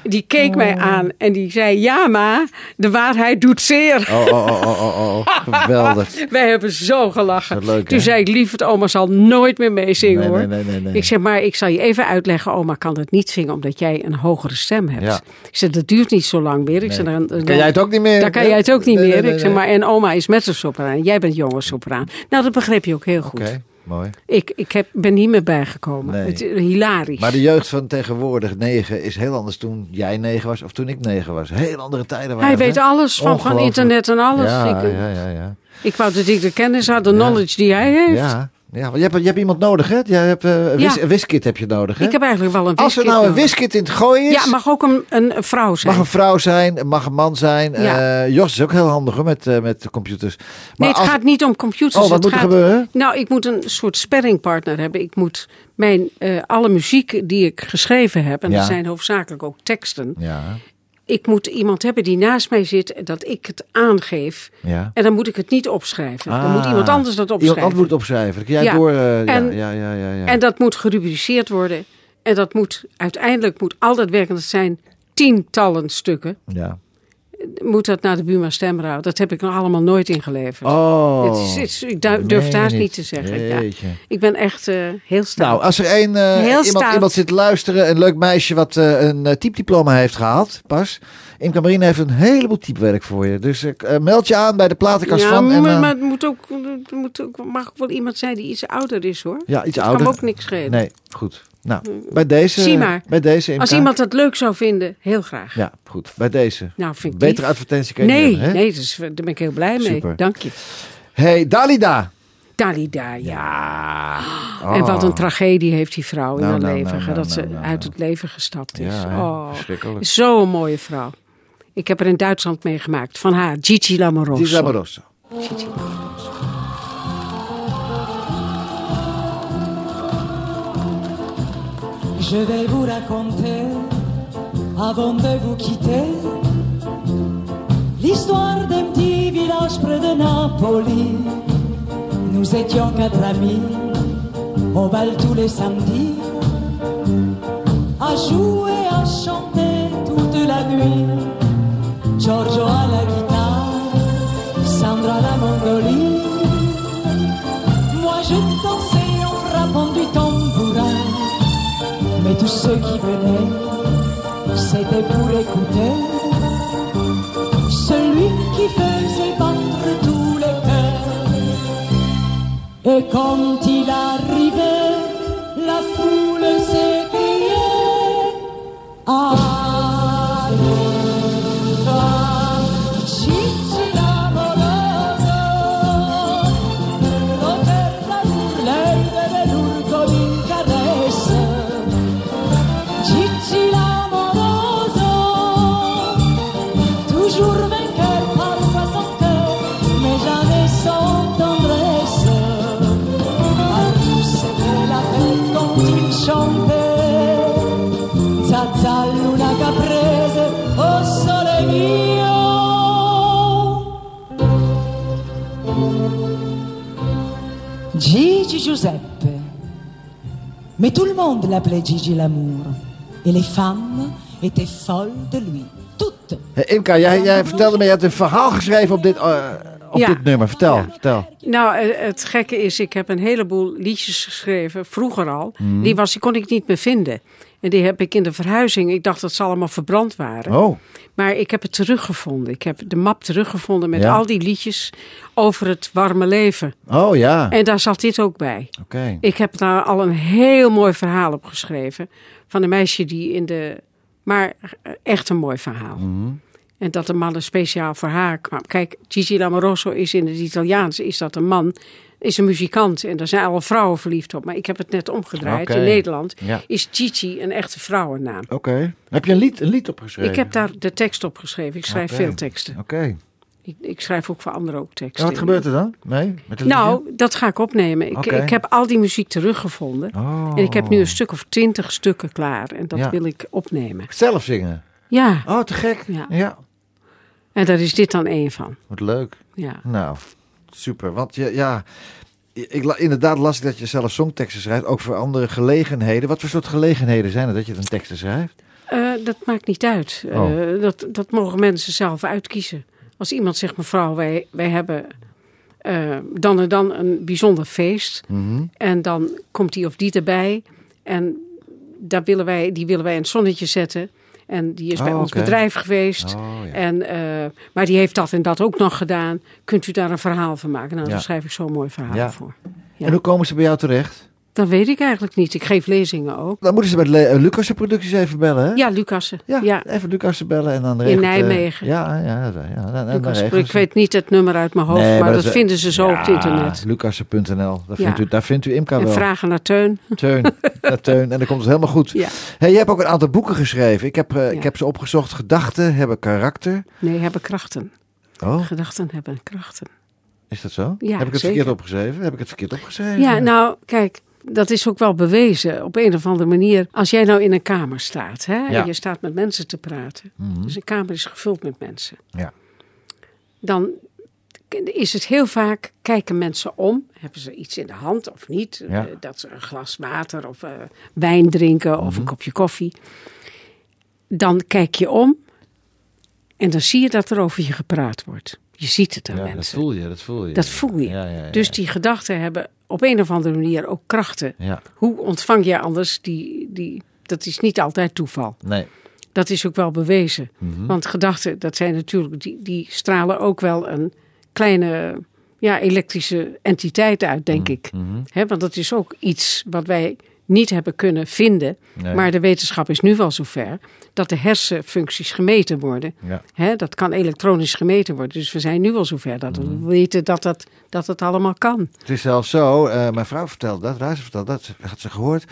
Die keek mij Oh. aan en die zei, ja ma, de waarheid doet zeer. Oh, oh, oh, oh, oh, oh. Geweldig. Wij hebben zo gelachen. Leuk, Toen hè? zei ik, lieverd, oma zal nooit meer meezingen Nee, hoor. nee, nee, nee, nee. Ik zeg, maar ik zal je even uitleggen, oma kan het niet zingen omdat jij een hogere stem hebt. Ja. Ik zeg, dat duurt niet zo lang meer. Ik zeg, dan, dan- Kan jij het ook niet meer? Dan kan jij het ook niet Nee, meer. nee, nee, ik zeg, maar en oma is met een sopraan. Jij bent jonge sopraan. Nou, dat begreep je ook heel goed. Oké, mooi. Ik, ik heb, ben niet meer bijgekomen. Nee. Het, hilarisch. Maar de jeugd van tegenwoordig, negen, is heel anders toen jij negen was of toen ik negen was. Heel andere tijden waren Hij weet hè? alles van, van internet en alles. Ja, ik, ja, ja, ja. ik wou dat ik de kennis had, de knowledge die hij heeft. Ja, ja want je hebt, je hebt iemand nodig, hè? Je hebt, eh, een wis, Ja. een wiskit heb je nodig, hè? Ik heb eigenlijk wel een Als er wiskit nou een wiskit in het gooien is, Ja, mag ook een, een vrouw zijn. mag een vrouw zijn, mag een man zijn. Ja. Eh, Jos is ook heel handig hoor, met, eh, met computers. Maar nee, het als- gaat niet om computers. Oh, wat het moet er gaat, gebeuren? Nou, ik moet een soort sparringpartner hebben. Ik moet mijn, alle muziek die ik geschreven heb, en Ja. dat zijn hoofdzakelijk ook teksten. Ja, Ik moet iemand hebben die naast mij zit, en dat ik het aangeef. ja. En dan moet ik het niet opschrijven. Dan Ah. moet iemand anders dat Iemand opschrijven. anders moet opschrijven. Jij Ja. door... eh, En- ja, ja, ja, ja. En dat moet gerubriceerd worden. En dat moet uiteindelijk moet altijd werken. Dat zijn tientallen stukken. ja. Moet dat naar de Buma Stemraad. Dat heb ik nog allemaal nooit ingeleverd. Oh. Het is, het is- ik du- durf Meen het haast je niet te zeggen. Ja. Ik ben echt eh, heel stout. Nou, als er een, eh, iemand, iemand zit te luisteren, een leuk meisje wat eh, een uh, typediploma heeft gehaald, pas. Imka Marine heeft een heleboel typewerk voor je. Dus eh, meld je aan bij de platenkast ja, van. En, maar, eh, maar het moet ook, het moet ook, mag ook wel iemand zijn die iets ouder is hoor. ja, iets Dat ouder. kan ook niks schelen. Nee, goed. Nou, bij deze. Zie maar. Bij deze. Als iemand dat leuk zou vinden, heel graag. Ja, goed. Bij deze. Nou, vind ik Betere advertentie kan je Nee, hebben, nee dus, daar ben ik heel blij mee. Super. Dank je. Hey, Dalida. Dalida, ja. En Oh. wat een tragedie heeft die vrouw in Nou, haar nou, leven. nou, dat ze nou, nou, uit het leven gestapt is. Ja, oh. Zo'n mooie vrouw. Ik heb er in Duitsland meegemaakt. Van haar, Gigi Lamoroso. Gigi Lamoroso. Gigi Lamoroso. Je vais vous raconter, avant de vous quitter, l'histoire d'un petit village près de Napoli. Nous étions quatre amis, au bal tous les samedis, à jouer, à chanter toute la nuit. Giorgio à la guitare, Sandra à la mandoline. Moi je dansais en frappant du tambourin. Mais tous ceux qui venaient, c'était pour écouter celui qui faisait battre tous les cœurs. Et quand il arrivait, la foule s'écriait Arriva Giuseppe. Mais tout le monde l'appelait Gigi l'amour. Et les femmes étaient folles de lui. porte. Hey, Imka, jij, jij vertelde me, je hebt een verhaal geschreven op dit, eh, op Ja. dit nummer. Vertel, Ja. vertel. Nou, eh, het gekke is, ik heb een heleboel liedjes geschreven, vroeger al. Mhm. Die, was, die kon ik niet meer vinden. En die heb ik in de verhuizing, ik dacht dat ze allemaal verbrand waren. Oh, Maar ik heb het teruggevonden. Ik heb de map teruggevonden met Ja. al die liedjes over het warme leven. oh ja. En daar zat dit ook bij. Oké. Ik heb daar al een heel mooi verhaal op geschreven. Van een meisje die in de. Maar echt een mooi verhaal. Mhm. En dat de mannen speciaal voor haar kwam. Kijk, Gigi Lamoroso is in het Italiaans is dat een man, is een muzikant. En daar zijn alle vrouwen verliefd op. Maar ik heb het net omgedraaid. In Nederland Ja. is Gigi een echte vrouwennaam. Oké. Heb je een lied, een lied opgeschreven? Ik heb daar de tekst op geschreven. Ik schrijf veel teksten. Oké. Ik, ik schrijf ook voor anderen ook En teksten. wat gebeurt er dan? Nee? Met Nou, dat ga ik opnemen. Ik, ik heb al die muziek teruggevonden. Oh. En ik heb nu een stuk of twintig stukken klaar. En dat Ja. wil ik opnemen. Zelf zingen? Ja, Oh, te gek. Ja. ja. en daar is dit dan één van. Wat leuk. Ja. Nou, super. Want je, ja, ik, inderdaad las ik dat je zelf songteksten schrijft, ook voor andere gelegenheden. Wat voor soort gelegenheden zijn er dat je dan teksten schrijft? Eh, dat maakt niet uit. Eh, Oh. dat, dat mogen mensen zelf uitkiezen. Als iemand zegt, mevrouw, wij, wij hebben eh, dan en dan een bijzonder feest. Mhm. En dan komt die of die erbij. En daar willen wij, die willen wij in het zonnetje zetten. En die is bij Oh, ons oké. bedrijf geweest. Oh, ja. En, eh, maar die heeft dat en dat ook nog gedaan. Kunt u daar een verhaal van maken? Nou, Ja. daar schrijf ik zo'n mooi verhaal voor. Ja. En hoe komen ze bij jou terecht? Dat weet ik eigenlijk niet. Ik geef lezingen ook. Dan moeten ze met Le- eh, Lucas' producties even bellen, hè? Ja, Lucassen. Ja, Ja. even Lucas bellen en dan regelt, eh, Nijmegen. ja, ja, ja. ja dan, Ik weet niet het nummer uit mijn hoofd, Nee, maar, maar dat dat- vinden ze zo op het internet. Lucassen.nl, daar, vindt u, daar vindt u Imka En wel. vragen naar Teun. Teun, ja, Teun. En dan komt het helemaal goed. Ja. Hey, je hebt ook een aantal boeken geschreven. Ik heb, eh, ik heb ze opgezocht. Gedachten hebben karakter. Nee, hebben krachten. Oh, Gedachten hebben krachten. is dat zo? Ja, heb ik het zeker. verkeerd opgeschreven? Heb ik het verkeerd opgeschreven? Ja, nou, kijk, dat is ook wel bewezen op een of andere manier. Als jij nou in een kamer staat hè, Ja. en je staat met mensen te praten. Mhm. Dus een kamer is gevuld met mensen. Ja. Dan is het heel vaak, kijken mensen om. Hebben ze iets in de hand of niet? Ja. Eh, Dat ze een glas water of eh, wijn drinken of Mhm. een kopje koffie. Dan kijk je om en dan zie je dat er over je gepraat wordt. Je ziet het aan Ja, dat mensen. voel je, dat voel je. Dat voel je. Ja. Dus die gedachten hebben op een of andere manier ook krachten. Ja, Hoe ontvang je anders die, die... Dat is niet altijd toeval. nee. Dat is ook wel bewezen. Mhm. Want gedachten, dat zijn natuurlijk... Die, die stralen ook wel een kleine ja, elektrische entiteit uit, denk ik. Mhm. Hè, want dat is ook iets wat wij niet hebben kunnen vinden. Nee. Maar de wetenschap is nu wel zover dat de hersenfuncties gemeten worden. Ja. Dat kan elektronisch gemeten worden. Dus we zijn nu al zover dat we Mhm. weten dat, dat, dat het allemaal kan. Het is zelfs zo, eh, mijn vrouw vertelde dat, Ruijs vertelde dat, had ze gehoord.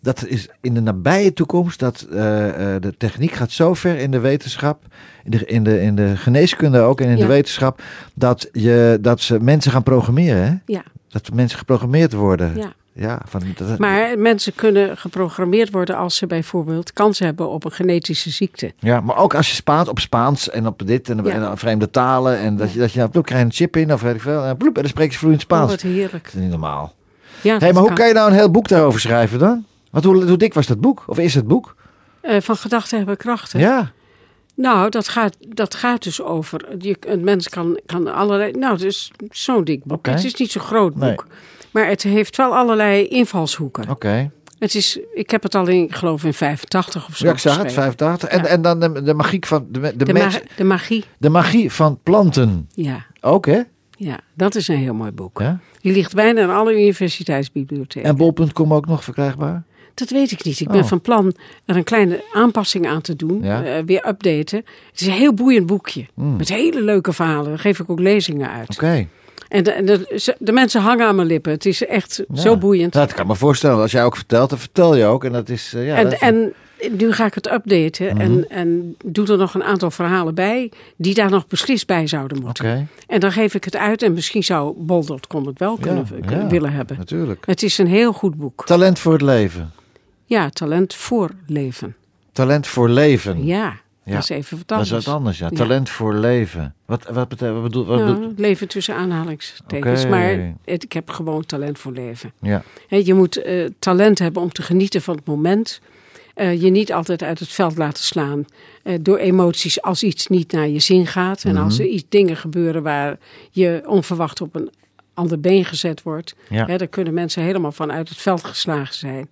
Dat is in de nabije toekomst, dat eh, eh, de techniek gaat zo ver in de wetenschap, in de, in de, in de geneeskunde ook en in Ja. de wetenschap, dat, je, dat ze mensen gaan programmeren. Hè? Ja, Dat mensen geprogrammeerd worden. ja. Ja, van, dat, Maar mensen kunnen geprogrammeerd worden als ze bijvoorbeeld kans hebben op een genetische ziekte. ja, maar ook als je Spaans op Spaans en op dit en, Ja. en op vreemde talen en dat je, dat je nou, ploep, krijg een chip in of weet ik veel, en, ploep, en dan spreek je vloeiend Oh, Spaans. wat heerlijk. dat is niet normaal. Ja, dat maar hoe kan. kan je nou een heel boek daarover schrijven dan? Want hoe, hoe dik was dat boek? Of is het boek? Eh, van gedachten hebben krachten. Ja. Nou, dat gaat, dat gaat dus over. Je, een mens kan, kan allerlei. Nou, het is zo'n dik boek. Het is niet zo'n groot Nee. Maar het heeft wel allerlei invalshoeken. Oké. Het is, ik heb het al in, ik geloof in 85 of zo. Ja, ik zag het, geschreven. 85. En, Ja. en dan de, de magie van de, de, De, mens, ma- de magie. de magie van planten. Ja, Ook, hè? ja, dat is een heel mooi boek. Ja. Die ligt bijna in alle universiteitsbibliotheken. En bol.com ook nog verkrijgbaar? Dat weet ik niet. Ik ben Oh. van plan er een kleine aanpassing aan te doen. Ja. eh, weer updaten. Het is een heel boeiend boekje. Mm. Met hele leuke verhalen. Daar geef ik ook lezingen uit. Oké. En de, de, de mensen hangen aan mijn lippen. Het is echt Ja. zo boeiend. Nou, dat kan ik me voorstellen. Als jij ook vertelt, dan vertel je ook. En dat is... eh, ja, en, dat is- en nu ga ik het updaten. Mhm. En, en doe er nog een aantal verhalen bij. Die daar nog beslist bij zouden moeten. Oké, En dan geef ik het uit. En misschien zou bol.com het wel kunnen, Ja, kunnen ja. willen hebben. natuurlijk. Het is een heel goed boek. Talent voor het leven. Ja, talent voor leven. Talent voor leven. Ja, Ja. dat is even wat Dat anders. is wat anders, ja. Ja. Talent voor leven. Wat, wat betekent... Wat bedoel, wat Nou, leven tussen aanhalingstekens. Maar het, ik heb gewoon talent voor leven. ja. Je moet eh, talent hebben om te genieten van het moment. eh, je niet altijd uit het veld laten slaan eh, door emoties als iets niet naar je zin gaat. En als er iets dingen gebeuren waar je onverwacht op een ander been gezet wordt. Ja. Daar kunnen mensen helemaal van uit het veld geslagen zijn.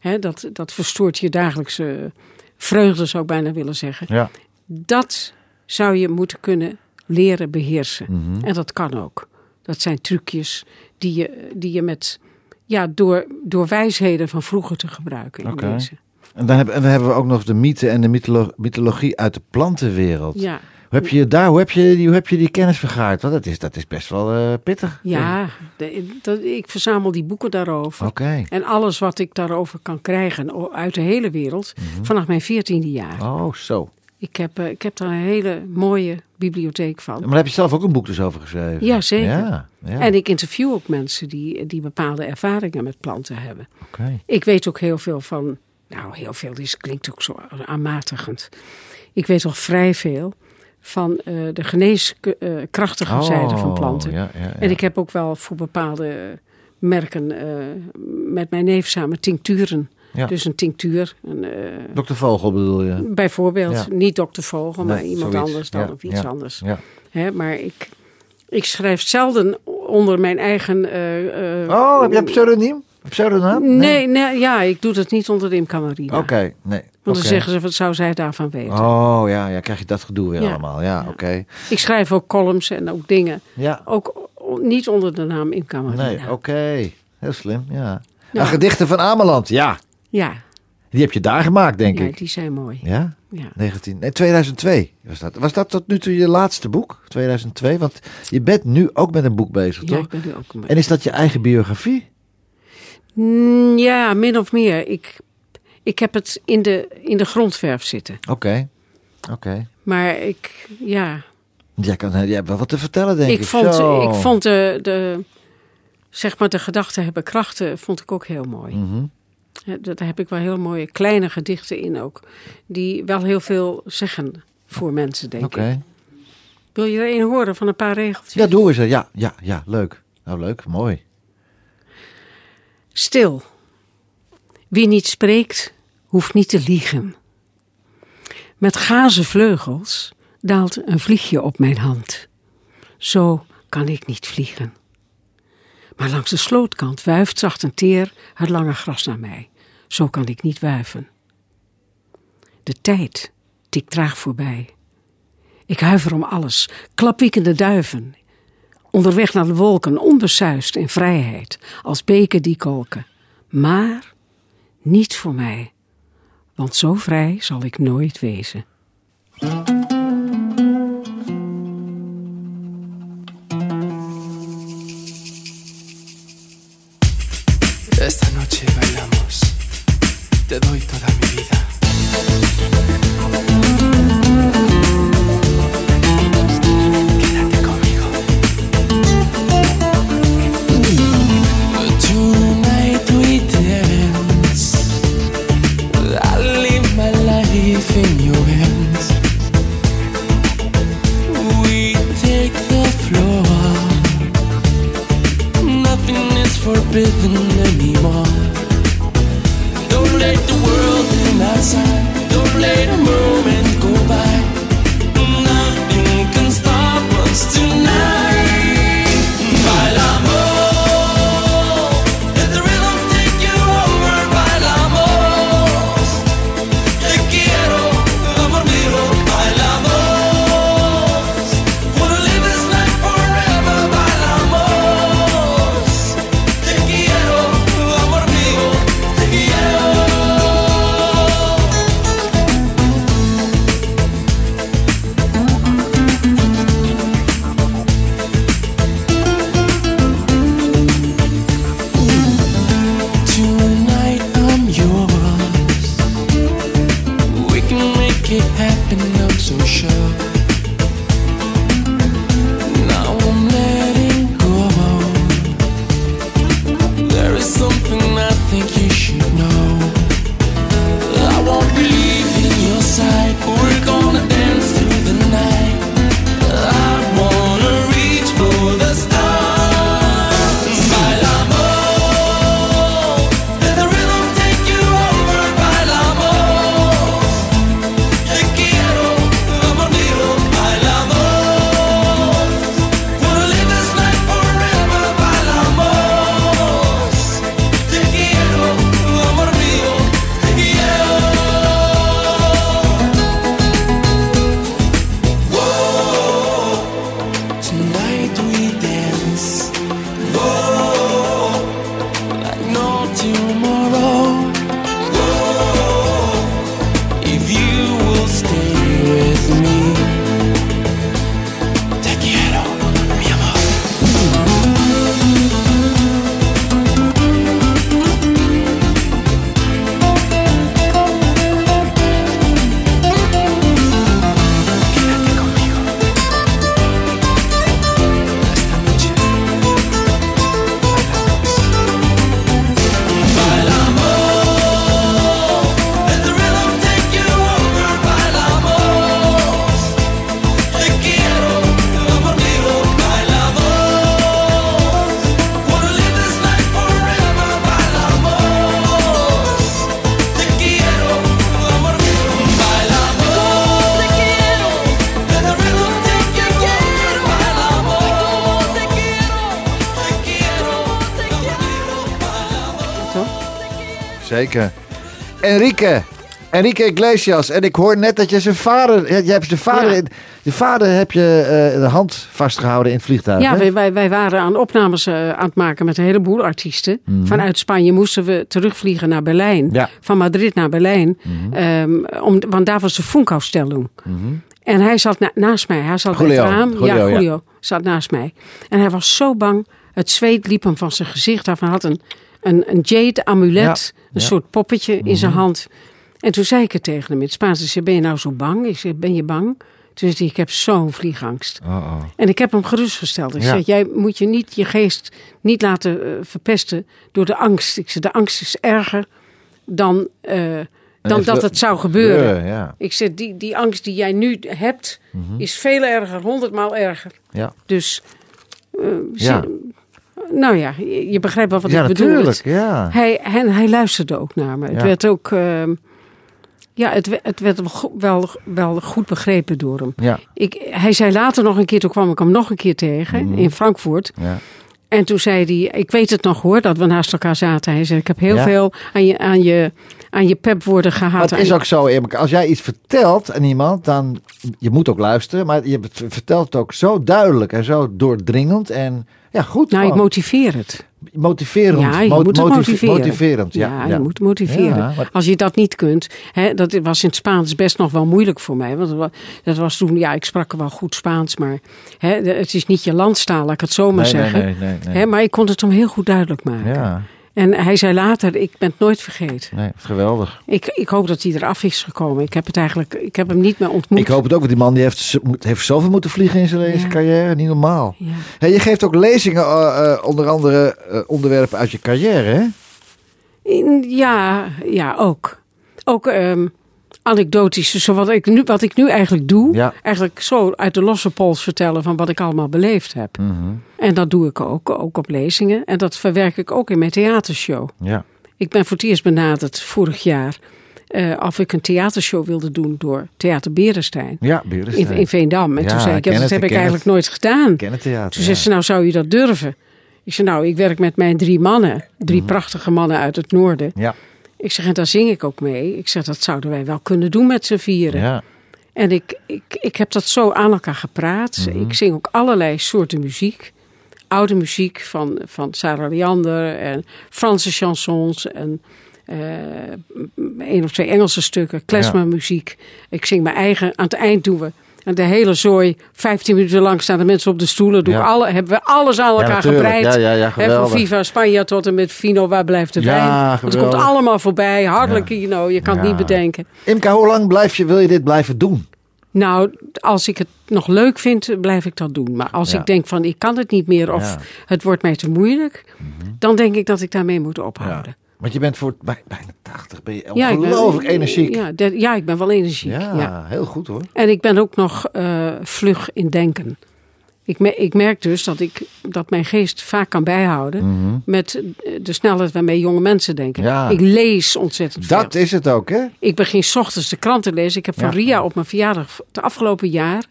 Hè, dat, dat verstoort je dagelijkse vreugde, zou ik bijna willen zeggen. Ja. Dat zou je moeten kunnen leren beheersen. Mhm. En dat kan ook. Dat zijn trucjes die je, die je met, ja, door, door wijsheden van vroeger te gebruiken in Oké. deze. En dan, hebben, en dan hebben we ook nog de mythe en de mytholo- mythologie uit de plantenwereld. Ja, Hoe heb je daar, hoe heb je, die, hoe heb je die kennis vergaard? Want dat is, dat is best wel eh, pittig. ja de- dat, ik verzamel die boeken daarover. Oké. En alles wat ik daarover kan krijgen uit de hele wereld, vanaf mijn veertiende jaar. Oh, zo. Ik, heb, eh, ik heb daar een hele mooie bibliotheek van. Maar daar heb je zelf ook een boek dus over geschreven? Ja, zeker. Ja, ja. En ik interview ook mensen die, die bepaalde ervaringen met planten hebben. Oké. Ik weet ook heel veel van, nou heel veel, dit klinkt ook zo aanmatigend. Ik weet toch vrij veel van eh, de geneeskrachtige zijde van planten. Oh, Ja, ja, ja. En ik heb ook wel voor bepaalde merken eh, met mijn neef samen tincturen. Dus een tinctuur, een, eh, Dr. Vogel bedoel je? bijvoorbeeld, niet dokter Vogel, maar iemand zoiets. anders dan of iets anders. Hè, maar ik, ik schrijf zelden onder mijn eigen... eh, eh, Oh, heb je een pseudoniem? Pseudonaam? Nee, nee, ja, ik doe dat niet onder de Imcamarina. Oké, nee. Want dan zeggen ze, wat zou zij daarvan weten? Oh, ja, ja, krijg je dat gedoe weer Ja. allemaal. Ja, oké. Ik schrijf ook columns en ook dingen. Ja, Ook niet onder de naam Imcamarina. nee, oké. Heel slim, ja. Nou, gedichten van Ameland, ja. Ja, Die heb je daar gemaakt, denk ja, ik. die zijn mooi. Ja? Ja. 19, nee, 2002 was dat. Was dat tot nu toe je laatste boek? 2002? Want je bent nu ook met een boek bezig, Ja, toch? ik ben nu ook een- En is dat je eigen biografie? Mm, Ja, min of meer. Ik, ik heb het in de, in de grondverf zitten. Oké. Oké. Maar ik, ja, Jij, kan, jij hebt wel wat te vertellen, denk ik. ik vond, Zo. ik vond de, de, zeg maar, de gedachten hebben krachten, vond ik ook heel mooi. Hè, Daar heb ik wel heel mooie kleine gedichten in ook. Die wel heel veel zeggen voor mensen, denk Oké. ik. Wil je er een horen van een paar regeltjes? Ja, doe eens. Ja, ja, ja, leuk. Nou, leuk. Mooi. Stil. Wie niet spreekt, hoeft niet te liegen. Met gazen vleugels daalt een vliegje op mijn hand. Zo kan ik niet vliegen. Maar langs de slootkant wuift zacht en teer het lange gras naar mij. Zo kan ik niet wuiven. De tijd tikt traag voorbij. Ik huiver om alles, klapwiekende duiven. Onderweg naar de wolken, onbesuist in vrijheid, als beken die kolken. Maar niet voor mij, want zo vrij zal ik nooit wezen. Zeker. Enrique. Enrique Iglesias. En ik hoor net dat je zijn vader... Je hebt zijn vader... Ja. in- Je vader heb je eh, de hand vastgehouden in het vliegtuig. Ja, wij, wij, wij waren aan opnames eh, aan het maken met een heleboel artiesten. Vanuit Spanje moesten we terugvliegen naar Berlijn. Mhm. Ja. Mhm. Van Madrid naar Berlijn. Ehm, om, want daar was de Funkausstellung. En hij zat na- naast mij. Hij zat bij het raam. Julio, ja, ja. Julio zat naast mij. En hij was zo bang. Het zweet liep hem van zijn gezicht af. Hij had een, een, een jade amulet. Ja, Een. Mhm. soort poppetje in zijn hand. En toen zei ik het tegen hem in het Spaans. Ik zei, ben je nou zo bang? Ik zei, ben je bang? Toen zei hij, ik heb zo'n vliegangst. Oh, oh. En ik heb hem gerustgesteld. Ik Ja. zeg, jij moet je niet je geest niet laten eh, verpesten door de angst. Ik zeg, de angst is erger dan, eh, dan heeft dat het zou gebeuren. Ja. Ik zeg, die, die angst die jij nu hebt, is veel erger, honderdmaal erger. Mhm. Ja. Dus, eh, Ja. Nou ja, je, je begrijpt wel wat ja, ik bedoel. natuurlijk. Ja. hij, en hij luisterde ook naar me. Het Ja. werd ook, ehm, ja, het, het werd wel, wel, goed begrepen door hem. Ja. Ik, hij zei later nog een keer, toen kwam ik hem nog een keer tegen Mhm. in Frankfurt. Ja. En toen zei hij, ik weet het nog hoor, dat we naast elkaar zaten. Hij zei, ik heb heel Ja. veel aan je, aan je, aan je pepwoorden gehad. Aan is ook zo. Als jij iets vertelt aan iemand, dan... Je moet ook luisteren, maar je vertelt het ook zo duidelijk en zo doordringend. En ja, goed. Nou, ik motiveer het. Motiverend. Ja, je Mo- moet motive- motiveren. Motiverend, ja. Ja, je moet motiveren. Maar- Als je dat niet kunt, hè, dat was in het Spaans best nog wel moeilijk voor mij. Want dat was toen, ja, ik sprak wel goed Spaans, maar hè, het is niet je landstaal, laat ik het zo maar Nee, zeggen. nee, nee, nee. Hè, maar ik kon het hem heel goed duidelijk maken. Ja, En hij zei later, ik ben het nooit vergeten. nee, geweldig. Ik, ik hoop dat hij eraf is gekomen. Ik heb het eigenlijk, ik heb hem niet meer ontmoet. Ik hoop het ook, want die man die heeft, heeft zoveel moeten vliegen in zijn, in zijn Ja. carrière. Niet normaal. Ja. Hey, je geeft ook lezingen, eh, eh, onder andere eh, onderwerpen uit je carrière, hè? In- ja, ja, ook. Ook ehm anekdotisch. Zo wat, ik nu, wat ik nu eigenlijk doe. Ja. Eigenlijk zo uit de losse pols vertellen van wat ik allemaal beleefd heb. Mhm. En dat doe ik ook, ook op lezingen. En dat verwerk ik ook in mijn theatershow. Ja. Ik ben voor het eerst benaderd vorig jaar. eh, of ik een theatershow wilde doen door Theater Berenstein. Ja, In, Berenstein. in Veendam. En Ja, toen zei ik, het, dat heb ik eigenlijk het. nooit gedaan. Ken het theater. Toen zei ze, nou zou je dat durven? Ik zei, nou, ik werk met mijn drie mannen. Drie prachtige mannen uit het noorden. Ja, Ik zeg, en daar zing ik ook mee. Ik zeg, dat zouden wij wel kunnen doen met z'n vieren. ja. En ik, ik, ik heb dat zo aan elkaar gepraat. Mhm. Ik zing ook allerlei soorten muziek. Oude muziek van, van Sarah Leander en Franse chansons en eh één of twee Engelse stukken, klezmermuziek. Ik zing mijn eigen, aan het eind doen we en de hele zooi, 15 minuten lang staan de mensen op de stoelen. Doen Ja. we alle, hebben we alles aan elkaar natuurlijk. gebreid. Ja, ja, ja, van. Viva Spanje tot en met Fino, waar blijft de Ja, wijn? Het komt allemaal voorbij. Hartelijk, you know, je kan het Ja. niet bedenken. Imka, hoe lang blijf je, wil je dit blijven doen? Nou, als ik het nog leuk vind, blijf ik dat doen. Maar als Ja. ik denk van ik kan het niet meer of Ja. Mhm. het wordt mij te moeilijk, dan denk ik dat ik daarmee moet ophouden. Want je bent voor bij- bijna 80, ben je Ja, ik ben- ongelooflijk energiek. Ja, de- ja, ik ben wel energiek. Ja, Ja. heel goed hoor. En ik ben ook nog eh, vlug in denken. Ik, me- ik merk dus dat, ik, dat mijn geest vaak kan bijhouden met eh, de snelheid waarmee jonge mensen denken. Mhm. Ja. Ik lees ontzettend veel. Dat is het ook, hè? Ik begin 's ochtends de krant te lezen. Ik heb van. Ria op mijn verjaardag het afgelopen jaar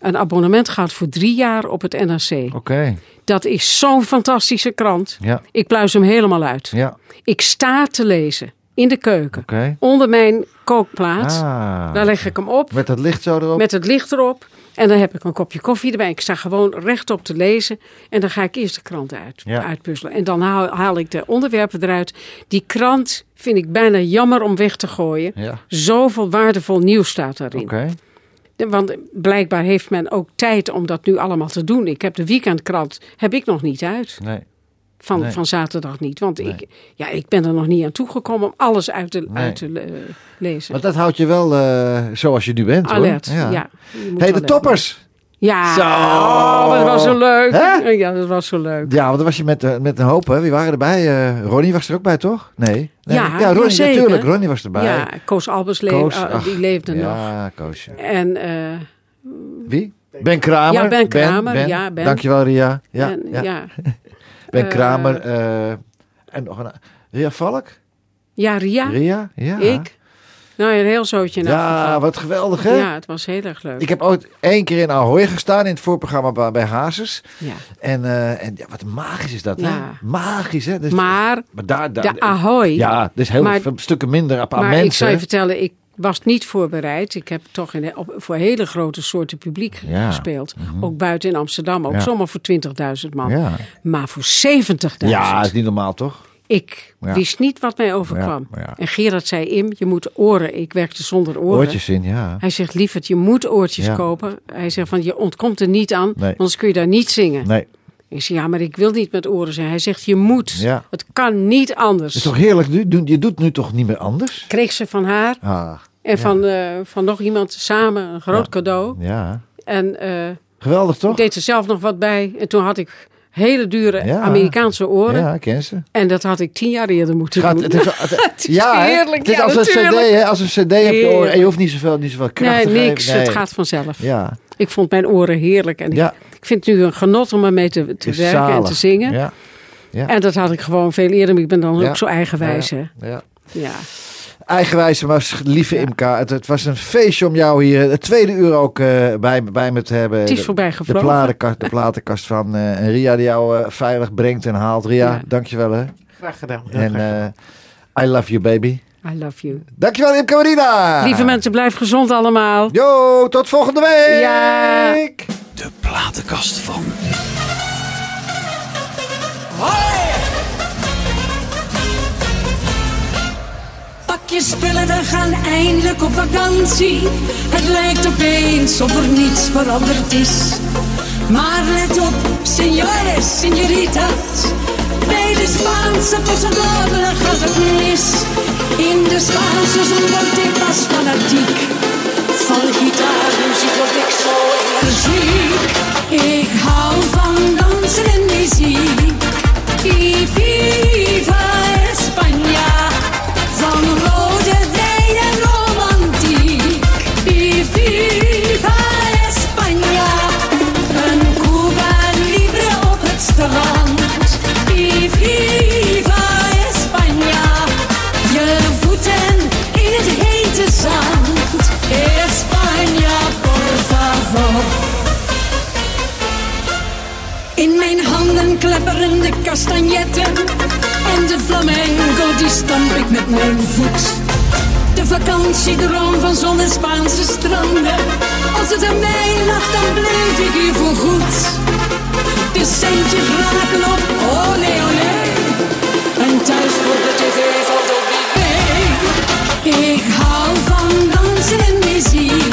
een abonnement gehad voor drie jaar op het NRC. Oké, Dat is zo'n fantastische krant. ja, Ik pluis hem helemaal uit. ja, Ik sta te lezen in de keuken. oké. Onder mijn kookplaat. Ah, Daar leg ik hem op. met dat licht zo erop. Met het licht erop. En dan heb ik een kopje koffie erbij. Ik sta gewoon rechtop te lezen. En dan ga ik eerst de krant uit, Ja. uitpuzzelen. En dan haal, haal ik de onderwerpen eruit. Die krant vind ik bijna jammer om weg te gooien. Ja, Zoveel waardevol nieuws staat daarin. oké. Want blijkbaar heeft men ook tijd om dat nu allemaal te doen. Ik heb de weekendkrant heb ik nog niet uit. Nee, Van, Nee. van zaterdag niet. Want Nee. ik, ja, ik ben er nog niet aan toegekomen om alles uit te, uit te le- lezen. maar dat houdt je wel eh, zoals je nu bent, hoor. Alert, ja. Ja. Moet hey, de toppers! Ja, Zo. oh, dat was zo leuk. Hè? Ja, dat was zo leuk. Ja, want dan was je met, eh, met een hoop, hè? Wie waren erbij? Eh, Ronnie was er ook bij, toch? Nee. nee. Ja, ja Ronnie, zeker. natuurlijk. Ronnie was erbij. Ja, Koos Albers leef- Koos, ach, die leefde nog. Ja, Koosje. En, eh, Wie? Ben Kramer. Ja, Ben Kramer, ja, Ben. Dankjewel, Ria. Ja, en, ja. ja. Ben eh, Kramer. eh, en nog een... Ria Valk? Ja, Ria, Ria? Ja. ik. Nou, een heel zootje Ja, geval. wat geweldig hè? Ja, het was heel erg leuk. Ik heb ooit één keer in Ahoy gestaan in het voorprogramma bij, bij Hazes. Ja. En, eh, en ja, wat magisch is dat, hè? Ja. Magisch, hè? Dus, Maar maar daar, daar, de Ahoy. Ja, dus heel Maar- veel stukken minder aan maar mensen. ik zou je vertellen, ik was niet voorbereid. Ik heb toch in, op, voor hele grote soorten publiek Ja. gespeeld. Ook buiten in Amsterdam. Ook Ja. zomaar voor 20.000 man. Ja. Maar voor 70.000. ja, is niet normaal, toch? Ik Ja. wist niet wat mij overkwam. Ja, ja. En Gerard zei, Im, je moet oren. Ik werkte zonder oren. Oortjes in, ja. Hij zegt, lieverd, je moet oortjes kopen. Hij zegt, van, je ontkomt er niet aan, Nee. anders kun je daar niet zingen. Nee, Ik zeg, ja, maar ik wil niet met oren zijn. Hij zegt, je moet. Het kan niet anders. is toch heerlijk? Je doet nu toch niet meer anders? Kreeg ze van haar Ah, en van, eh, van nog iemand samen een groot cadeau. ja. En eh, Geweldig, toch? ik deed er zelf nog wat bij. En toen had ik hele dure Ja. Amerikaanse oren. Ja, ken ze. En dat had ik tien jaar eerder moeten Gaat, doen. het is, het, is ja, heerlijk, Het is ja, als een cd, hè? Als een cd op je Heerlijk. oren. En je hoeft niet zoveel, niet zoveel kracht nee, te geven. niks. Het gaat vanzelf. Ja, Ik vond mijn oren heerlijk. En Ja. ik, ik vind het nu een genot om ermee te, werken en te zingen. Ja. Ja. En dat had ik gewoon veel eerder. Maar ik ben dan ook zo eigenwijs. Ja. Ja. Eigenwijze, maar lieve Ja. Imka, het, het was een feestje om jou hier het tweede uur ook eh, bij, bij me te hebben. Het is De- voorbij De gevlogen. platenkast, de platenkast van eh, Ria die jou eh, veilig brengt en haalt. Ria, Ja. dankjewel hè. Graag gedaan. En eh, I love you baby. I love you. Dankjewel Imka Marina. Lieve mensen, blijf gezond allemaal. Yo, tot volgende week. Ja. De platenkast van. Je we gaan eindelijk op vakantie. Het lijkt opeens of er niets veranderd is. Maar let op, senores, senoritas. Bij de Spaanse pasadobele gaat het mis. In de Spaanse zon word ik pas fanatiek. Van gitaarmuziek word ik zo energiek. Ik hou van dansen en muziek. Viva In mijn handen klepperen de kastanjetten. En de flamenco, die stamp ik met mijn voet. De vakantiedroom van zon en Spaanse stranden. Als het aan mij lag, dan bleef ik hier voor goed. De centjes raken op, olé olé. En thuis voor de tv valt op. Ik hou van dansen en muziek.